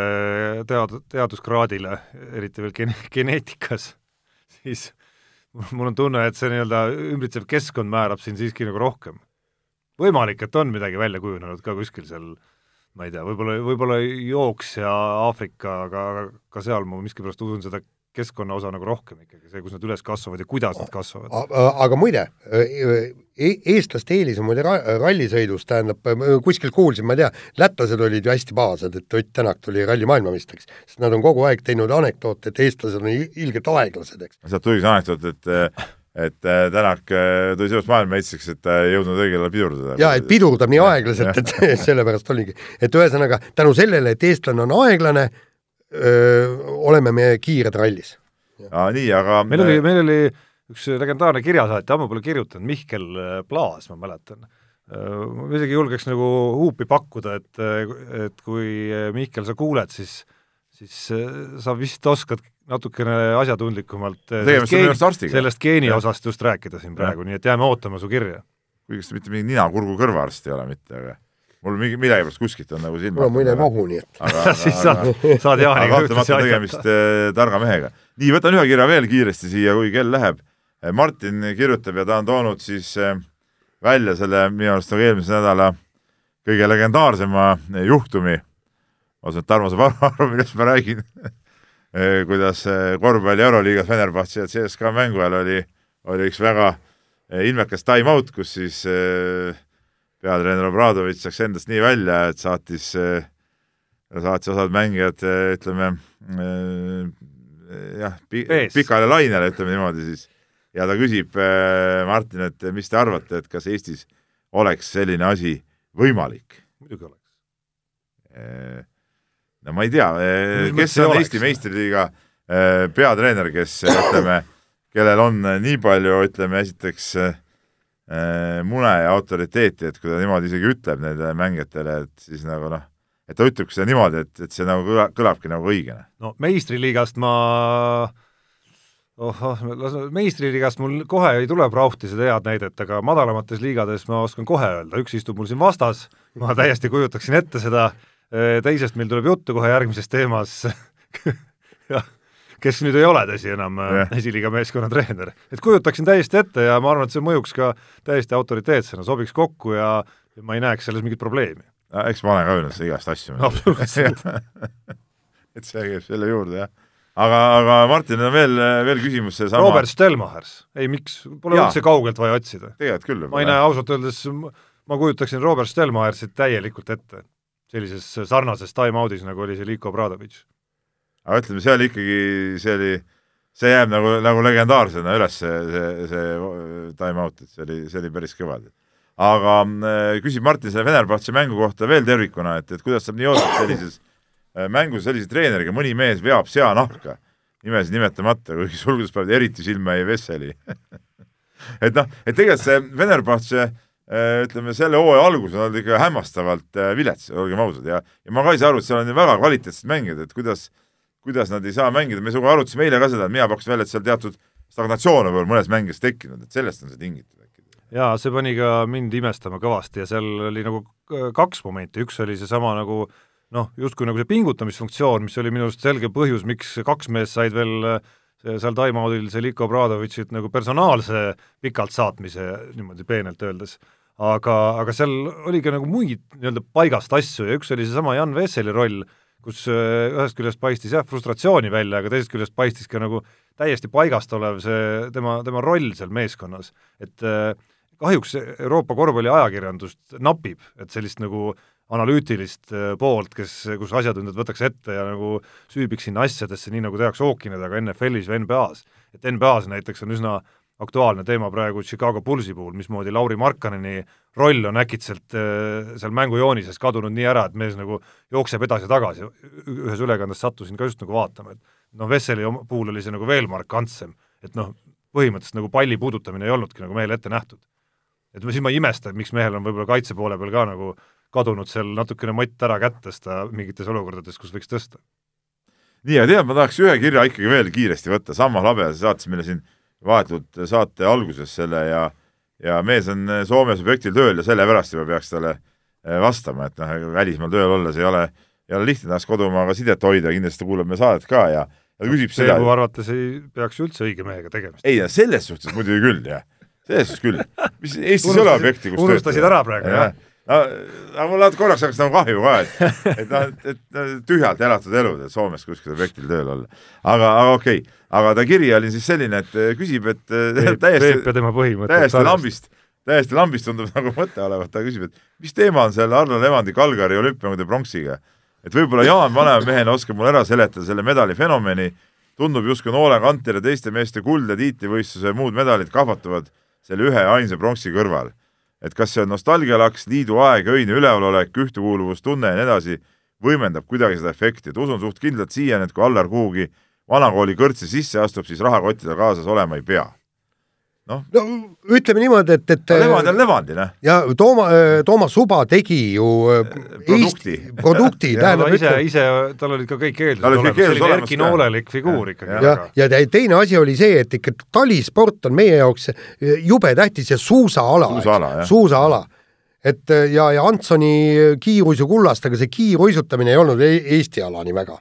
[SPEAKER 3] tead-, teaduskraadile, eriti veel gene-, geneetikas, siis *laughs* mul on tunne, et see nii-öelda ümbritsev keskkond määrab siin siiski nagu rohkem. võimalik, et on midagi välja kujunenud ka kuskil seal ma ei tea, võib-olla, võib-olla jooksja Aafrika, aga ka seal ma miskipärast usun seda keskkonna osa nagu rohkem ikkagi, see, kus nad üles kasvavad ja kuidas nad kasvavad.
[SPEAKER 2] aga muide, e-, eestlaste eelis on muide rallisõidus, tähendab, kuskil kuulsin, ma ei tea, lätlased olid ju hästi pahased, et Ott Tänak tuli ralli maailmameistriks, sest nad on kogu aeg teinud anekdoote, et eestlased on ilgelt aeglased, eks.
[SPEAKER 4] sealt tuligi see anekdoot, et et Tänak tuli sellepärast maailmameistriks, et ta ei jõudnud õigel ajal pidurdada.
[SPEAKER 2] jaa, et pidurdab nii aeglaselt, et *laughs* *laughs* sellepärast oligi. et ühesõnaga, tänu sellele, et eestlane on aeglane, oleme me kiired rallis.
[SPEAKER 4] aa, nii, aga
[SPEAKER 3] meil oli, meil oli üks legendaarne kirjasaatja, ammu pole kirjutanud, Mihkel Plaas, ma mäletan. ma isegi julgeks nagu huupi pakkuda, et, et kui Mihkel, sa kuuled, siis siis sa vist oskad natukene asjatundlikumalt
[SPEAKER 4] sellest geeni,
[SPEAKER 3] sellest geeni osast just rääkida siin praegu, nii et jääme ootama su kirja.
[SPEAKER 4] kuigi see mitte mingi nina-kurgu-kõrvaarst ei ole mitte, aga mul mingi millegipärast kuskilt on nagu silma
[SPEAKER 2] mul on muide nohu, nii et *laughs*
[SPEAKER 3] siis saad, saad Jaaniga
[SPEAKER 4] kahtlemata tegemist äh, targa mehega. nii, võtan ühe kirja veel kiiresti siia, kui kell läheb. Eh, Martin kirjutab ja ta on toonud siis äh, välja selle minu arust nagu eelmise nädala kõige legendaarsema äh, juhtumi. ma usun, et Tarmo saab aru, *laughs* millest ma räägin *laughs* kuidas korvpalli Euroliigas Fenerbahce ja CSKA mängu ajal oli, oli üks väga ilmekas time-out, kus siis äh, peatreener Obradovitš läks endast nii välja, et saatis, saatis osad mängijad ütleme jah, pikale lainele, ütleme niimoodi siis. ja ta küsib Martin, et mis te arvate, et kas Eestis oleks selline asi võimalik?
[SPEAKER 3] muidugi oleks.
[SPEAKER 4] no ma ei tea, kes on Eesti meistriliiga peatreener, kes ütleme, kellel on nii palju, ütleme esiteks äh, Äh, mune ja autoriteeti, et kui ta niimoodi isegi ütleb nendele mängijatele, et siis nagu noh, et ta ütlebki seda niimoodi, et, et see nagu kõla, kõlabki nagu õigena.
[SPEAKER 3] no meistriliigast ma ohoh, meistriliigast mul kohe ei tule Brauchti seda head näidet, aga madalamates liigades ma oskan kohe öelda, üks istub mul siin vastas, ma täiesti kujutaksin ette seda, teisest meil tuleb juttu kohe järgmises teemas. *laughs* Jah kes nüüd ei ole, tõsi, enam yeah. Äh, esiliiga meeskonna treener. et kujutaksin täiesti ette ja ma arvan, et see mõjuks ka täiesti autoriteetsena, sobiks kokku ja, ja ma ei näeks selles mingit probleemi.
[SPEAKER 4] eks ma olen ka öelnud igast asju. *laughs*
[SPEAKER 3] absoluutselt *laughs*
[SPEAKER 4] et see käib selle juurde, jah. aga, aga Martin, on veel, veel küsimus seesama
[SPEAKER 3] Robert Stelmachers, ei miks, pole ja. üldse kaugelt vaja otsida.
[SPEAKER 4] tegelikult küll.
[SPEAKER 3] ma ei näe ausalt öeldes, ma kujutaksin Robert Stelmachersit täielikult ette sellises sarnases time-out'is, nagu oli see Liko Bradovitš
[SPEAKER 4] aga ütleme, see oli ikkagi, see oli, see jääb nagu, nagu legendaarsena üles, see, see, see time-out, et see oli, see oli päris kõva. aga äh, küsib Martin selle Venerbatsi mängu kohta veel tervikuna, et, et kuidas saab nii et sellises äh, mängus sellise treeneriga mõni mees veab seanahka, nimesid nimetamata, kuigi sulgudes peavad eriti silma ei Vesseli *laughs* et noh, et tegelikult see Venerbatsi äh, ütleme, selle hooaja algus on olnud ikka hämmastavalt vilets, olgem ausad, ja, ja ma ka ei saa aru, et seal on ju väga kvaliteetsed mängijad, et kuidas kuidas nad ei saa mängida, me sinuga arutasime eile ka seda, et mina pakkusin välja, et seal teatud stagnatsioon on võib-olla mõnes mängijas tekkinud, et sellest on see tingitud äkki.
[SPEAKER 3] jaa, see pani ka mind imestama kõvasti ja seal oli nagu kaks momenti, üks oli seesama nagu noh, justkui nagu see pingutamisfunktsioon, mis oli minu arust selge põhjus, miks kaks meest said veel seal time-out'il Zeliko Bradovitšit nagu personaalse pikalt saatmise, niimoodi peenelt öeldes. aga, aga seal oli ka nagu muid nii-öelda paigast asju ja üks oli seesama Jan Vesseli roll, kus äh, ühest küljest paistis jah, frustratsiooni välja, aga teisest küljest paistis ka nagu täiesti paigast olev see tema, tema roll seal meeskonnas. et äh, kahjuks Euroopa korvpalliajakirjandust napib, et sellist nagu analüütilist äh, poolt, kes, kus asjatundjad võtaks ette ja nagu süübiks sinna asjadesse, nii nagu tehakse ookeanidega NFL-is või NBA-s. et NBA-s näiteks on üsna aktuaalne teema praegu Chicago Bullsi puhul, mismoodi Lauri Markkaneni roll on äkitselt äh, seal mängujoonises kadunud nii ära, et mees nagu jookseb edasi-tagasi, ühes ülekandes sattusin ka just nagu vaatama, et noh, Vesseli puhul oli see nagu veel markantsem, et noh, põhimõtteliselt nagu palli puudutamine ei olnudki nagu mehele ette nähtud. et siis ma ei imesta, et miks mehel on võib-olla kaitse poole peal ka nagu kadunud seal natukene mott ära kätt tõsta mingites olukordades, kus võiks tõsta.
[SPEAKER 4] nii, aga tead, ma tahaks ühe kirja ikkagi veel kiiresti võtta, Sammo Labea saatis meile siin vahetult saate alguses selle ja ja mees on Soomes objektil tööl ja sellepärast juba peaks talle eh, vastama, et noh, välismaal tööl olles ei ole, ei ole lihtne ennast kodumaaga sidet hoida, kindlasti kuulab meie saadet ka ja ja ta küsib seda.
[SPEAKER 3] mu arvates ei peaks üldse õige mehega tegemist.
[SPEAKER 4] ei, selles suhtes muidugi küll, jah. selles suhtes küll. mis *laughs* Eestis ei ole objekti, kus
[SPEAKER 3] unustasid ära praegu, jah
[SPEAKER 4] no aga mul natuke korraks hakkas nagu kahju ka, et, et noh, et, tühjalt elatud elud, et Soomes kuskil objektil tööl olla. aga, aga okei okay., aga ta kiri oli siis selline, et eh, küsib, et
[SPEAKER 3] Peep, täiesti, Peep põhimõtted.
[SPEAKER 4] täiesti lambist, täiesti lambist tundub nagu mõte olevat, ta küsib, et mis teema on selle Arno Levandi Kalgari olümpiamängude pronksiga. et võib-olla Jaan vanema mehena oskab mulle ära seletada selle medali fenomeni, tundub justkui Noole Kanter ja teiste meeste kuld ja tiitlivõistluse muud medalid kahvatuvad selle ühe ainsa pronksi kõrval et kas see on nostalgialaks, liidu aeg, öine ülevalolek, ühtekuuluvustunne ja nii edasi, võimendab kuidagi seda efekti, et usun suht kindlalt siiani, et kui Allar kuhugi vanakooli kõrtsi sisse astub, siis rahakottidel kaasas olema ei pea
[SPEAKER 2] noh. No ütleme niimoodi, et, et
[SPEAKER 4] Levand on Levandi, noh.
[SPEAKER 2] ja Tooma, Toomas Suba tegi ju
[SPEAKER 4] äh, produkti,
[SPEAKER 2] produkti *laughs*
[SPEAKER 3] tähendab ise, ise, tal olid ka kõik eeldused olemas, selline Erki Noolelik figuur ikkagi.
[SPEAKER 2] ja, ja, ja teine asi oli see, et ikka talisport on meie jaoks jube tähtis ja suusaala,
[SPEAKER 4] suusaala,
[SPEAKER 2] suusaala. Et ja, ja Antsoni kiirus ju kullast, aga see kiiruisutamine ei olnud e-, Eesti ala nii väga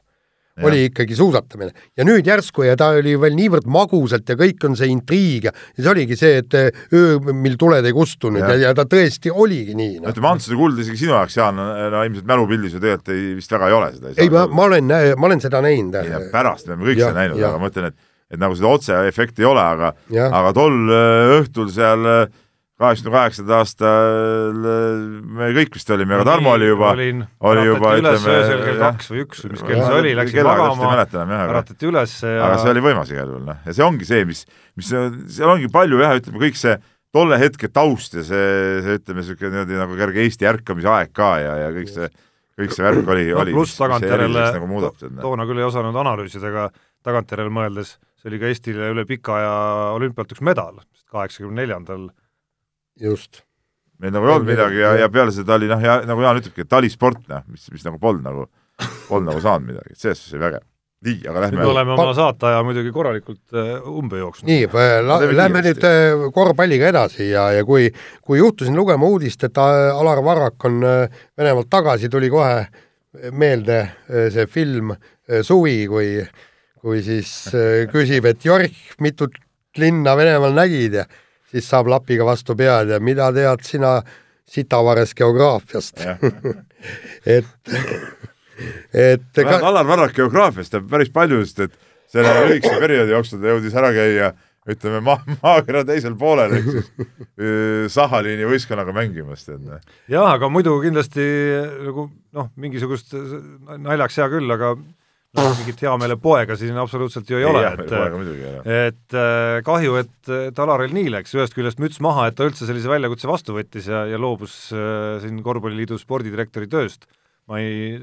[SPEAKER 2] oli ikkagi suusatamine. ja nüüd järsku ja ta oli veel niivõrd magusalt ja kõik on see intriig ja ja see oligi see, et eh, öö, mil tuled ei kustunud ja, ja, ja ta tõesti oligi nii
[SPEAKER 4] no.. ütleme, Antsuse kuld isegi sinu jaoks, Jaan, no ilmselt mälupildis ju tegelikult ei, vist väga ei ole seda.
[SPEAKER 2] ei, ma, ma olen, ma olen seda näinud.
[SPEAKER 4] pärast me oleme kõik seda näinud, aga ma ütlen, et et nagu seda otseefekti ei ole, aga aga tol äh, õhtul seal äh, kaheksakümne kaheksandal aastal me kõik vist olime, aga Tarmo oli juba, oli juba
[SPEAKER 3] ütleme öösel kell kaks või üks või mis kell see oli, läksid magama, äratati üles ja
[SPEAKER 4] aga see oli võimas igal juhul, noh, ja see ongi see, mis, mis seal ongi palju jah, ütleme kõik see tolle hetke taust ja see, see ütleme, niisugune niimoodi nagu kerge Eesti ärkamise aeg ka ja, ja kõik see, kõik see värk oli no,, oli
[SPEAKER 3] pluss tagantjärele, nagu toona küll ei osanud analüüsida, aga tagantjärele mõeldes, see oli ka Eestile üle pika aja olümpialt üks medal, kaheksakümne neljandal
[SPEAKER 2] just.
[SPEAKER 4] meil nagu ei olnud midagi ja, ja peale seda oli noh, ja nagu Jaan ütlebki, et talisport noh, mis, mis nagu polnud nagu, polnud nagu saanud midagi, et selles suhtes oli vägev. nii, aga lähme
[SPEAKER 3] nüüd oleme oma saateaja muidugi korralikult uh, umbe jooksnud.
[SPEAKER 2] nii, lähme nüüd uh, korvpalliga edasi ja, ja kui, kui juhtusin lugema uudist, et Alar Varrak on Venemaalt tagasi, tuli kohe meelde see film Suvi, kui kui siis küsib, et Jorg, mitut linna Venemaal nägid ja siis saab lapiga vastu pead ja mida tead sina sitavares geograafiast *laughs* et, et
[SPEAKER 4] ka... Alar Varrak geograafiast teab päris palju, sest et selle lühikese perioodi jooksul ta jõudis ära käia ütleme maa, maakera teisel poolel, ehk siis Sahaliini võistkonnaga mängimas, tead. Noh.
[SPEAKER 3] jah, aga muidu kindlasti nagu noh, mingisugust naljaks hea küll, aga noh, mingit heameelepoega siin absoluutselt ju ei, ei ole, et et äh, kahju, et, et Alaril nii läks, ühest küljest müts maha, et ta üldse sellise väljakutse vastu võttis ja, ja loobus äh, siin Korvpalliliidu spordidirektori tööst. ma ei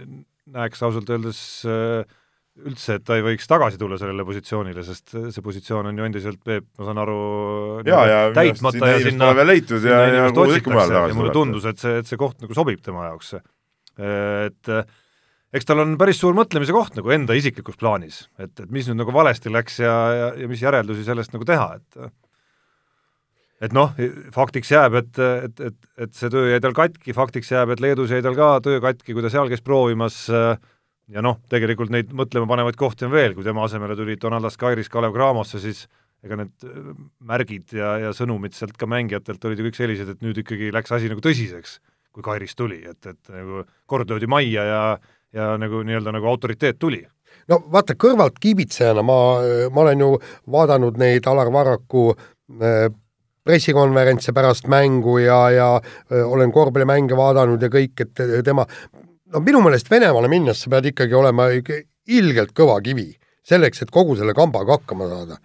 [SPEAKER 3] näeks ausalt öeldes äh, üldse, et ta ei võiks tagasi tulla sellele positsioonile, sest see positsioon on ju endiselt, Peep, ma saan aru, täitmata ja sinna,
[SPEAKER 4] leitud ja, ja, ja,
[SPEAKER 3] ja, ja mulle tundus, et see, et see koht nagu sobib tema jaoks. et äh, eks tal on päris suur mõtlemise koht nagu enda isiklikus plaanis, et, et mis nüüd nagu valesti läks ja, ja, ja mis järeldusi sellest nagu teha, et et noh, faktiks jääb, et, et, et, et see töö jäi tal katki, faktiks jääb, et Leedus jäi tal ka töö katki, kui ta seal käis proovimas ja noh, tegelikult neid mõtlemapanevaid kohti on veel, kui tema asemele tuli Donaldas Kairis Kalev Cramosse, siis ega need märgid ja, ja sõnumid sealt ka mängijatelt olid ju kõik sellised, et nüüd ikkagi läks asi nagu tõsiseks, kui Kairis tuli, et, et nagu kord löödi majja ja ja nagu nii-öelda nagu autoriteet tuli
[SPEAKER 2] no vaata, kõrvalt kiibitsejana ma, ma olen ju vaadanud neid Alar Varraku äh, pressikonverentse pärast mängu ja, ja öö, olen korvpallimänge vaadanud ja kõik, et tema, no minu meelest Venemaale minnes sa pead ikkagi olema ilgelt kõva kivi selleks, et kogu selle kambaga hakkama saada.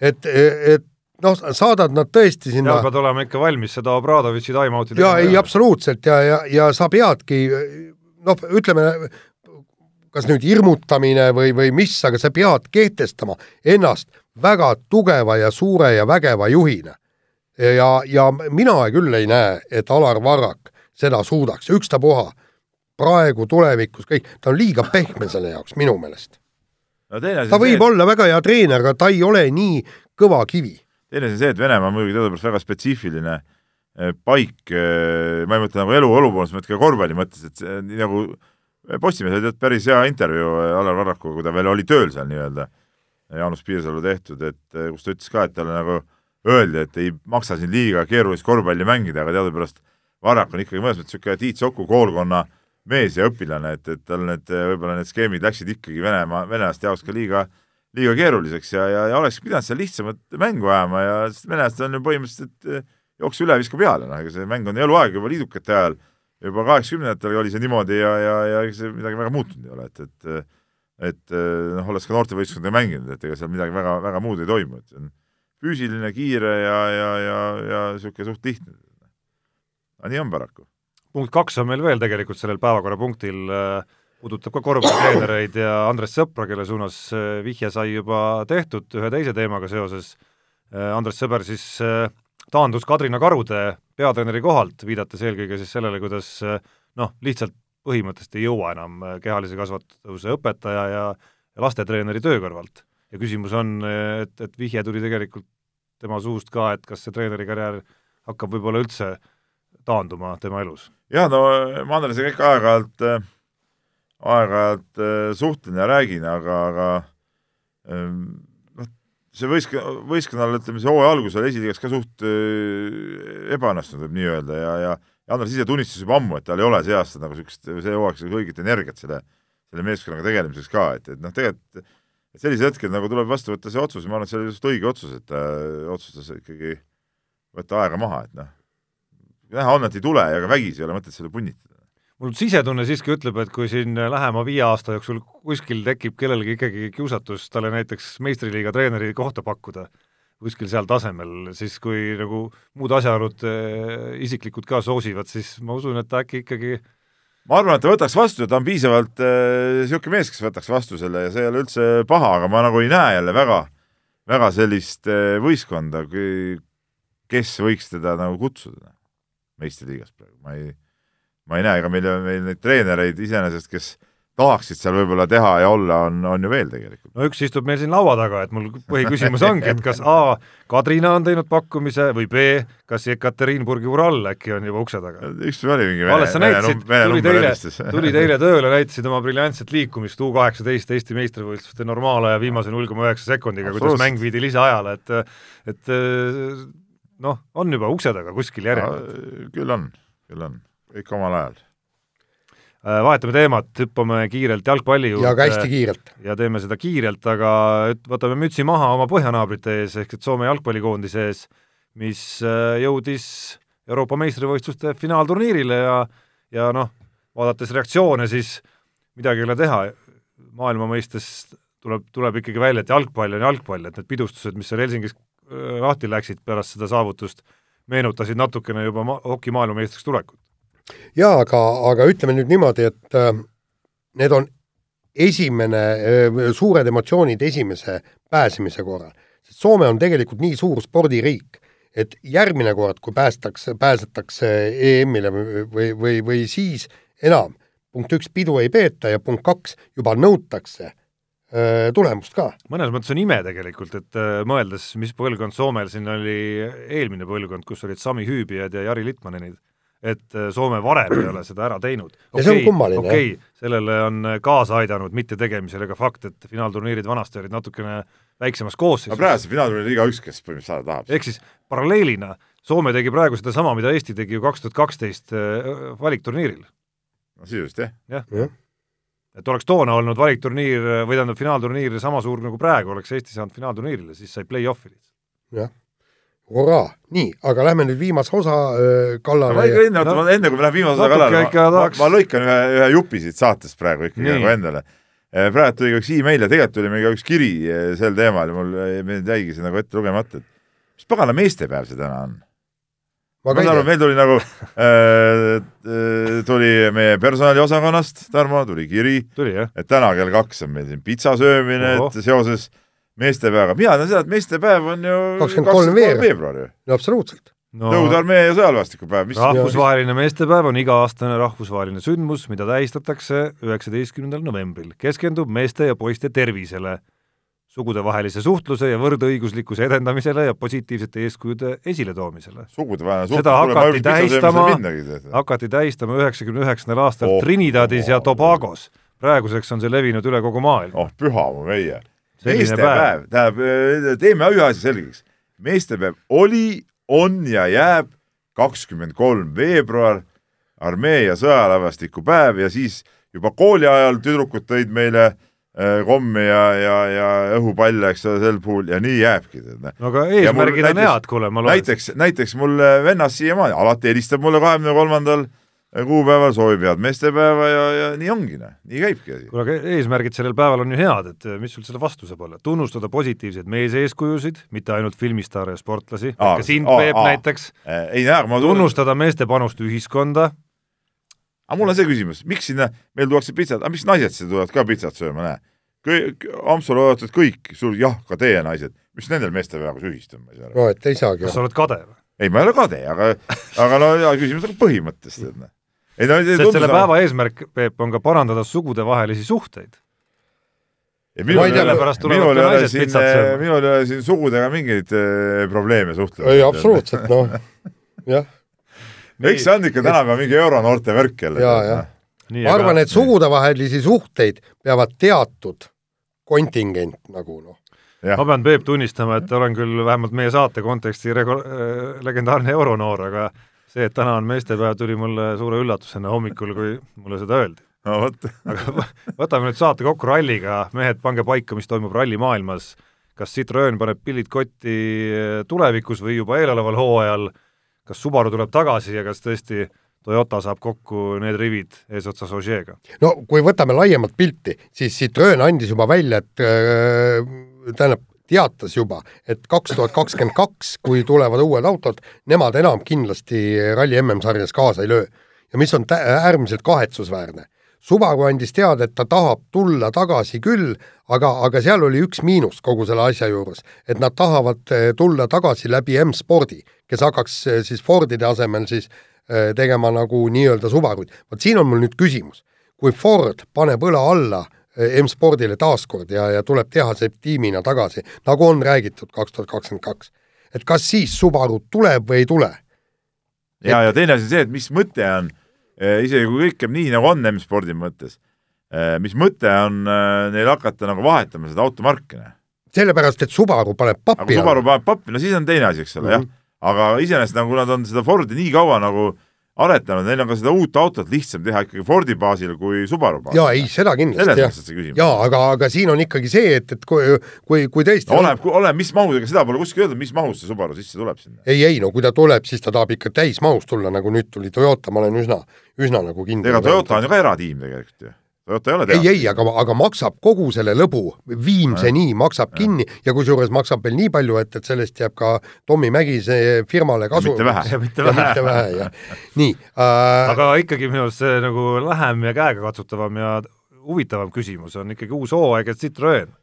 [SPEAKER 2] et, et noh, saadad nad tõesti sinna.
[SPEAKER 3] pead olema ikka valmis seda Obradovitši time-out'i
[SPEAKER 2] jaa, ei absoluutselt ja, ja, ja sa peadki noh, ütleme kas nüüd hirmutamine või, või mis, aga sa pead kehtestama ennast väga tugeva ja suure ja vägeva juhina. ja, ja mina küll ei näe, et Alar Varrak seda suudaks, ükstapuha, praegu, tulevikus, kõik, ta on liiga pehme selle jaoks minu meelest no,. ta võib see, olla väga hea treener, aga ta ei ole nii kõva kivi.
[SPEAKER 4] teine asi on see, et Venemaa on muidugi teadupärast väga spetsiifiline eh, paik, eh, ma ei mõtle nagu eluolu poolest, ma mõtlen ka korvpalli mõttes, et see nii nagu Postimehes oli päris hea intervjuu Alar Varrakuga, kui ta veel oli tööl seal nii-öelda Jaanus Piirsalu tehtud, et kus ta ütles ka, et talle nagu öeldi, et ei maksa siin liiga keerulist korvpalli mängida, aga teadupärast Varrak on ikkagi mõnes mõttes niisugune Tiit Soku koolkonna mees ja õpilane, et, et tal need, võib-olla need skeemid läksid ikkagi Venemaa, venelaste jaoks ka liiga, liiga keeruliseks ja, ja, ja oleks pidanud seal lihtsamat mängu ajama ja sest venelased on ju põhimõtteliselt jooksu üle, viska peale, noh, ega see mäng on eluaeg juba liidukate ajal, juba kaheksakümnendatel oli see niimoodi ja, ja, ja ega see midagi väga muutunud ei ole, et, et et noh, olles ka noortevõistkondadega mänginud, et ega seal midagi väga, väga muud ei toimu, et see on füüsiline, kiire ja, ja, ja, ja niisugune suht lihtne. aga nii on paraku.
[SPEAKER 3] punkt kaks on meil veel tegelikult sellel päevakorrapunktil, eh, puudutab ka korvpallitreenereid ja Andres Sõpra, kelle suunas eh, vihje sai juba tehtud ühe teise teemaga seoses. Andres Sõber siis taandus Kadrina Karude peatreeneri kohalt, viidates eelkõige siis sellele, kuidas noh, lihtsalt põhimõtteliselt ei jõua enam äh, kehalise kasvatuse õpetaja ja, ja lastetreeneri töö kõrvalt. ja küsimus on, et, et vihje tuli tegelikult tema suust ka, et kas see treeneri karjäär hakkab võib-olla üldse taanduma tema elus?
[SPEAKER 4] jah, no ma Andresega ikka aeg-ajalt, äh, aeg-ajalt äh, suhtlen ja räägin, aga, aga ähm, see võistkonna, võistkonnal, ütleme, see hooaja algus oli esiliigas ka suht ebaõnnestunud, võib nii öelda, ja, ja Andres ise tunnistas juba ammu, et tal ei ole see aasta nagu niisugust, see hooaeg õiget energiat selle, selle meeskonnaga tegelemiseks ka, et, et noh, tegelikult et sellisel hetkel nagu tuleb vastu võtta see otsus ma arvan, et see oli just õige otsus, et ta otsustas ikkagi võtta aega maha, et noh, näha on, et ei tule ja ka vägisi ei ole mõtet seda punnitada.
[SPEAKER 3] Mul sisetunne siiski ütleb, et kui siin lähema viie aasta jooksul kuskil tekib kellelgi ikkagi kiusatus talle näiteks meistriliiga treeneri kohta pakkuda, kuskil seal tasemel, siis kui nagu muud asjaolud äh, isiklikud ka soosivad, siis ma usun, et ta äkki ikkagi
[SPEAKER 4] ma arvan, et ta võtaks vastu, ta on piisavalt niisugune äh, mees, kes võtaks vastu selle ja see ei ole üldse paha, aga ma nagu ei näe jälle väga, väga sellist äh, võistkonda, kes võiks teda nagu kutsuda meistriliigas praegu, ma ei, ma ei näe, ega meil, meil neid treenereid iseenesest, kes tahaksid seal võib-olla teha ja olla, on, on ju veel tegelikult.
[SPEAKER 3] no üks istub meil siin laua taga, et mul põhiküsimus ongi, et kas A, Kadrina on teinud pakkumise või B, kas Ekaterinburgi Ural äkki on juba ukse taga?
[SPEAKER 4] üks oli mingi
[SPEAKER 3] alles sa näitasid, tulid eile, *laughs* tulid eile tööle, näitasid oma briljantset liikumist U kaheksateist Eesti meistrivõistluste normaalaja viimase null koma üheksa sekundiga, kuidas mäng viidi lisaajale, et et noh, on juba ukse taga kuskil järjekord.
[SPEAKER 4] küll on, küll on, kõik omal ajal
[SPEAKER 3] Äh, vahetame teemat, hüppame kiirelt jalgpalli juurde.
[SPEAKER 2] ja ka hästi kiirelt.
[SPEAKER 3] ja teeme seda kiirelt, aga võtame mütsi maha oma põhjanaabrite ees, ehk et Soome jalgpallikoondise ees, mis äh, jõudis Euroopa meistrivõistluste finaalturniirile ja ja noh, vaadates reaktsioone, siis midagi ei ole teha, maailma mõistes tuleb, tuleb ikkagi välja, et jalgpall on jalgpall, et need pidustused, mis seal Helsingis äh, lahti läksid pärast seda saavutust, meenutasid natukene juba ma-, hoki maailmameistriks tulekut
[SPEAKER 2] jaa, aga, aga ütleme nüüd niimoodi, et äh, need on esimene äh,, suured emotsioonid esimese pääsemise korral. sest Soome on tegelikult nii suur spordiriik, et järgmine kord, kui päästakse, pääsetakse EM-ile või, või, või siis enam, punkt üks, pidu ei peeta ja punkt kaks, juba nõutakse äh, tulemust ka.
[SPEAKER 3] mõnes mõttes on ime tegelikult, et mõeldes, mis põlvkond Soomel siin oli eelmine põlvkond, kus olid Sami Hüübijad ja Jari Litmanenid et äh, Soome varem ei ole seda ära teinud.
[SPEAKER 2] ja
[SPEAKER 3] okei okay,, sellele on äh, kaasa aidanud mittetegemisele ka fakt, et finaalturniirid vanasti olid natukene väiksemas koosseisus.
[SPEAKER 4] aga praegu see finaalturniir igaüks, kes põhimõtteliselt saada tahab.
[SPEAKER 3] ehk siis paralleelina Soome tegi praegu sedasama, mida Eesti tegi ju kaks tuhat kaksteist äh, valikturniiril.
[SPEAKER 4] no sisuliselt jah.
[SPEAKER 3] jah ja. et oleks toona olnud valikturniir või tähendab, finaalturniir sama suur nagu praegu, oleks Eesti saanud finaalturniirile, siis sai play-off'i lihtsalt.
[SPEAKER 2] jah hurraa, nii, aga lähme nüüd viimase osa öö, kallale.
[SPEAKER 4] ma ikka enne, oota no,, enne kui me läheme viimase osa kallale, ma, ma, ma lõikan ühe, ühe jupi siit saatest praegu ikkagi nagu endale. praegu tuli ka üks email ja tegelikult tuli meil ka üks kiri sel teemal ja mul jäigi see nagu ette lugemata, et mis pagana meestepäev see täna on? ma saan aru, meil tuli nagu äh,, tuli meie personaliosakonnast, Tarmo, tuli kiri, et täna kell kaks on meil siin pitsa söömine, et seoses meestepäevaga, mina tean seda, et meestepäev on ju
[SPEAKER 2] kakskümmend kolm
[SPEAKER 4] veebruar ju.
[SPEAKER 2] no absoluutselt
[SPEAKER 3] no,.
[SPEAKER 4] Nõukogude armee ja sõjaväestikupäev.
[SPEAKER 3] rahvusvaheline meestepäev on iga-aastane rahvusvaheline sündmus, mida tähistatakse üheksateistkümnendal novembril. keskendub meeste ja poiste tervisele sugudevahelise suhtluse ja võrdõiguslikkuse edendamisele ja positiivsete eeskujude esiletoomisele.
[SPEAKER 4] sugudevaheline
[SPEAKER 3] suhtlus seda hakati tähistama, hakati tähistama üheksakümne üheksandal aastal oh, Trinidadis oh, ja Tobagos. praeguseks on see levinud üle kogu maailma.
[SPEAKER 4] oh püha mu meie. Meestepäev, tähendab, teeme ühe asja selgeks. meestepäev oli, on ja jääb kakskümmend kolm veebruar, armee ja sõjalaevastiku päev ja siis juba kooli ajal tüdrukud tõid meile äh, Äh, kommi ja, ja, ja õhupalle, eks ole, sel puhul ja nii jääbki.
[SPEAKER 3] no aga eesmärgid on head, kuule, ma
[SPEAKER 4] loen. näiteks, näiteks mul vennas siiamaani alati helistab mulle kahekümne kolmandal kuupäeval, soovib head meestepäeva ja, ja nii ongi, noh, nii käibki asi.
[SPEAKER 3] kuule, aga eesmärgid sellel päeval on ju head, et mis sul selle vastu saab olla? tunnustada positiivseid meeseeskujusid, mitte ainult filmistaare ja sportlasi, ka sind, Peep, näiteks.
[SPEAKER 4] Ei, näe, ma
[SPEAKER 3] tunnustada meeste panust ühiskonda
[SPEAKER 4] aga mul on see küsimus, miks sinna, meil tuuakse pitsat, aga miks naised siia tulevad ka pitsat sööma, näe? kõik, Hampsalu oodatud kõik, sul jah, ka teie naised, mis nendel meestepäevaga ühist on, ma ei saa
[SPEAKER 2] aru. no et ei saagi.
[SPEAKER 3] kas sa oled kade või?
[SPEAKER 4] ei, ma ei ole kade, aga, aga no ja küsimus on põhimõttest, et noh.
[SPEAKER 3] Ei no sest selle päeva eesmärk, Peep, on ka parandada sugudevahelisi suhteid.
[SPEAKER 4] minul ei ole, minul ei ole siin, minul ei ole siin sugudega mingeid äh, probleeme suhtlemisel.
[SPEAKER 2] ei, absoluutselt, noh, *laughs* jah
[SPEAKER 4] eks see on ikka tänapäeval mingi euronoorte värk jälle.
[SPEAKER 2] Noh. ma arvan, et sugudevahelisi suhteid peavad teatud kontingent nagu noh.
[SPEAKER 3] ma pean, Peep, tunnistama, et olen küll vähemalt meie saate konteksti rego-, äh, legendaarne euronoor, aga see, et täna on meestepäev, tuli mulle suure üllatusena hommikul, kui mulle seda öeldi.
[SPEAKER 4] no vot
[SPEAKER 3] aga võtame nüüd saate kokku ralliga, mehed, pange paika, mis toimub rallimaailmas. kas Citroen paneb pillid kotti tulevikus või juba eeloleval hooajal kas Subaru tuleb tagasi ja kas tõesti Toyota saab kokku need rivid eesotsas Ožeega?
[SPEAKER 2] no kui võtame laiemat pilti, siis Citroen andis juba välja, et äh, tähendab, teatas juba, et kaks tuhat kakskümmend kaks, kui tulevad uued autod, nemad enam kindlasti ralli MM-sarjas kaasa ei löö. ja mis on äärmiselt kahetsusväärne. Subaru andis teada, et ta tahab tulla tagasi küll, aga, aga seal oli üks miinus kogu selle asja juures, et nad tahavad äh, tulla tagasi läbi M-spordi kes hakkaks eh, siis Fordide asemel siis eh, tegema nagu nii-öelda Subaruid. vot siin on mul nüüd küsimus, kui Ford paneb õla alla eh, M-spordile taaskord ja, ja tuleb tehase tiimina tagasi, nagu on räägitud kaks tuhat kakskümmend kaks, et kas siis Subaru tuleb või ei tule?
[SPEAKER 4] ja et..., ja teine asi on see, et mis mõte on, isegi kui kõik käib nii, nagu on M-spordi mõttes, mis mõte on neil hakata nagu vahetama seda automarki?
[SPEAKER 2] sellepärast, et Subaru paneb pappi.
[SPEAKER 4] Subaru paneb pappi, no siis on teine asi, eks ole mm, -hmm. jah aga iseenesest nagu nad on seda Fordi nii kaua nagu aretanud, neil on ka seda uut autot lihtsam teha ikkagi Fordi baasil kui Subaru baasil.
[SPEAKER 2] jaa, ei, seda kindlasti, jah. jaa, aga, aga siin on ikkagi see, et, et kui, kui, kui tõesti
[SPEAKER 4] no, oleneb, oleneb, mis mahus, ega seda pole kuskil öeldud, mis mahus see Subaru sisse tuleb sinna.
[SPEAKER 2] ei, ei no kui ta tuleb, siis ta tahab ikka täismahus tulla, nagu nüüd tuli Toyota, ma olen üsna, üsna nagu kindel.
[SPEAKER 4] ega Toyota on ju ka eratiim tegelikult ju Toyota ei ole teada.
[SPEAKER 2] ei, ei, aga, aga maksab kogu selle lõbu, viimseni maksab ja. kinni ja kusjuures maksab veel nii palju, et, et sellest jääb ka Tommy Mägise firmale kasu.
[SPEAKER 4] mitte vähe.
[SPEAKER 3] ja mitte vähe,
[SPEAKER 2] mitte vähe, jah. nii
[SPEAKER 3] äh.... aga ikkagi minu arust see nagu lähem ja käegakatsutavam ja huvitavam küsimus on ikkagi uus hooaeg ja Citroen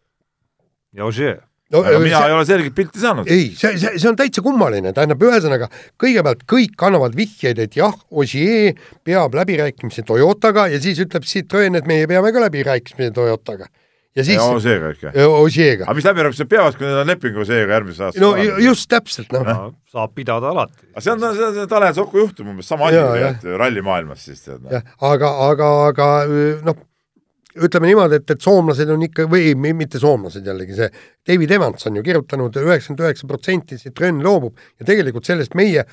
[SPEAKER 3] ja Ogier
[SPEAKER 4] no, aga mina see, ei ole selget pilti saanud.
[SPEAKER 2] ei, see, see, see on täitsa kummaline, tähendab, ühesõnaga kõigepealt kõik annavad vihjeid, et jah, Ogier peab läbirääkimisi Toyotaga ja siis ütleb Citroen, et meie peame ka läbirääkimisi Toyotaga. ja siis
[SPEAKER 4] Ogier'ga ikka?
[SPEAKER 2] Ogier'ga.
[SPEAKER 4] aga mis läbirääkimised peavad, kui neil on leping Ogier'ga järgmisel aastal?
[SPEAKER 2] no just täpselt, noh no,.
[SPEAKER 3] saab pidada alati.
[SPEAKER 4] aga see on, see on, see on Tanel Soku juhtum umbes sama asi rallimaailmas siis tead.
[SPEAKER 2] jah, aga, aga, aga noh ütleme niimoodi, et, et soomlased on ikka või mitte soomlased jällegi, see David Evans on ju kirjutanud üheksakümmend üheksa protsenti Citroen loobub ja tegelikult sellest meie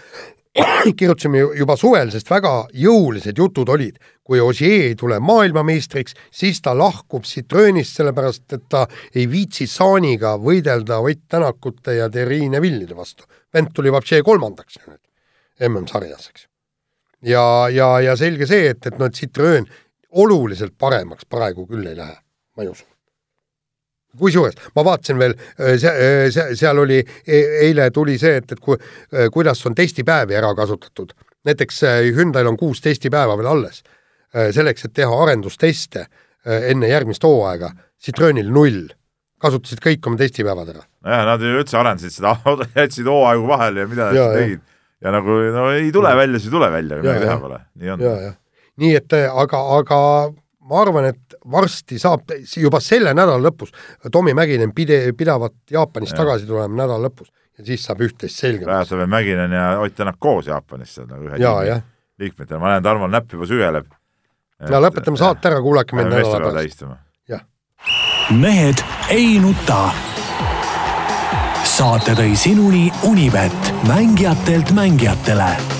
[SPEAKER 2] *coughs* kirjutasime juba suvel, sest väga jõulised jutud olid, kui Ogier ei tule maailmameistriks, siis ta lahkub Citroenist, sellepärast et ta ei viitsi Saaniga võidelda Ott Tänakute ja Thierry Neville'ide vastu. vend tuli vapšee kolmandaks MM-sarjas, eks. ja, ja, ja selge see, et, et noh, Citroen oluliselt paremaks praegu küll ei lähe, ma ei usu kusjuures ma vaatasin veel, see, see, seal oli, eile tuli see, et, et ku, kuidas on testipäevi ära kasutatud. näiteks Hyundai'l on kuus testipäeva veel alles. selleks, et teha arendusteste enne järgmist hooaega, Citroenil null. kasutasid kõik oma testipäevad ära.
[SPEAKER 4] nojah, nad ju üldse arendasid seda, *laughs* jätsid hooaegu vahele ja mida nad tegid. ja nagu no ei tule välja, siis ei tule välja, midagi teha pole, nii on.
[SPEAKER 2] Nii et aga, aga ma arvan, et varsti saab juba selle nädala lõpus, Tomi Mäkinen pide-, pidavat Jaapanist ja. tagasi tulema nädala lõpus ja siis saab üht-teist selgemaks.
[SPEAKER 4] praegu veel Mäkinen ja Ott Tänak koos Jaapanisse nagu ühe tiimi liikmetena, ma näen, Tarmol näpp juba sügeleb.
[SPEAKER 2] no lõpetame saate ära, kuulake meid nädala pärast. jah.
[SPEAKER 1] mehed ei nuta. saate tõi sinuni Unibet, mängijatelt mängijatele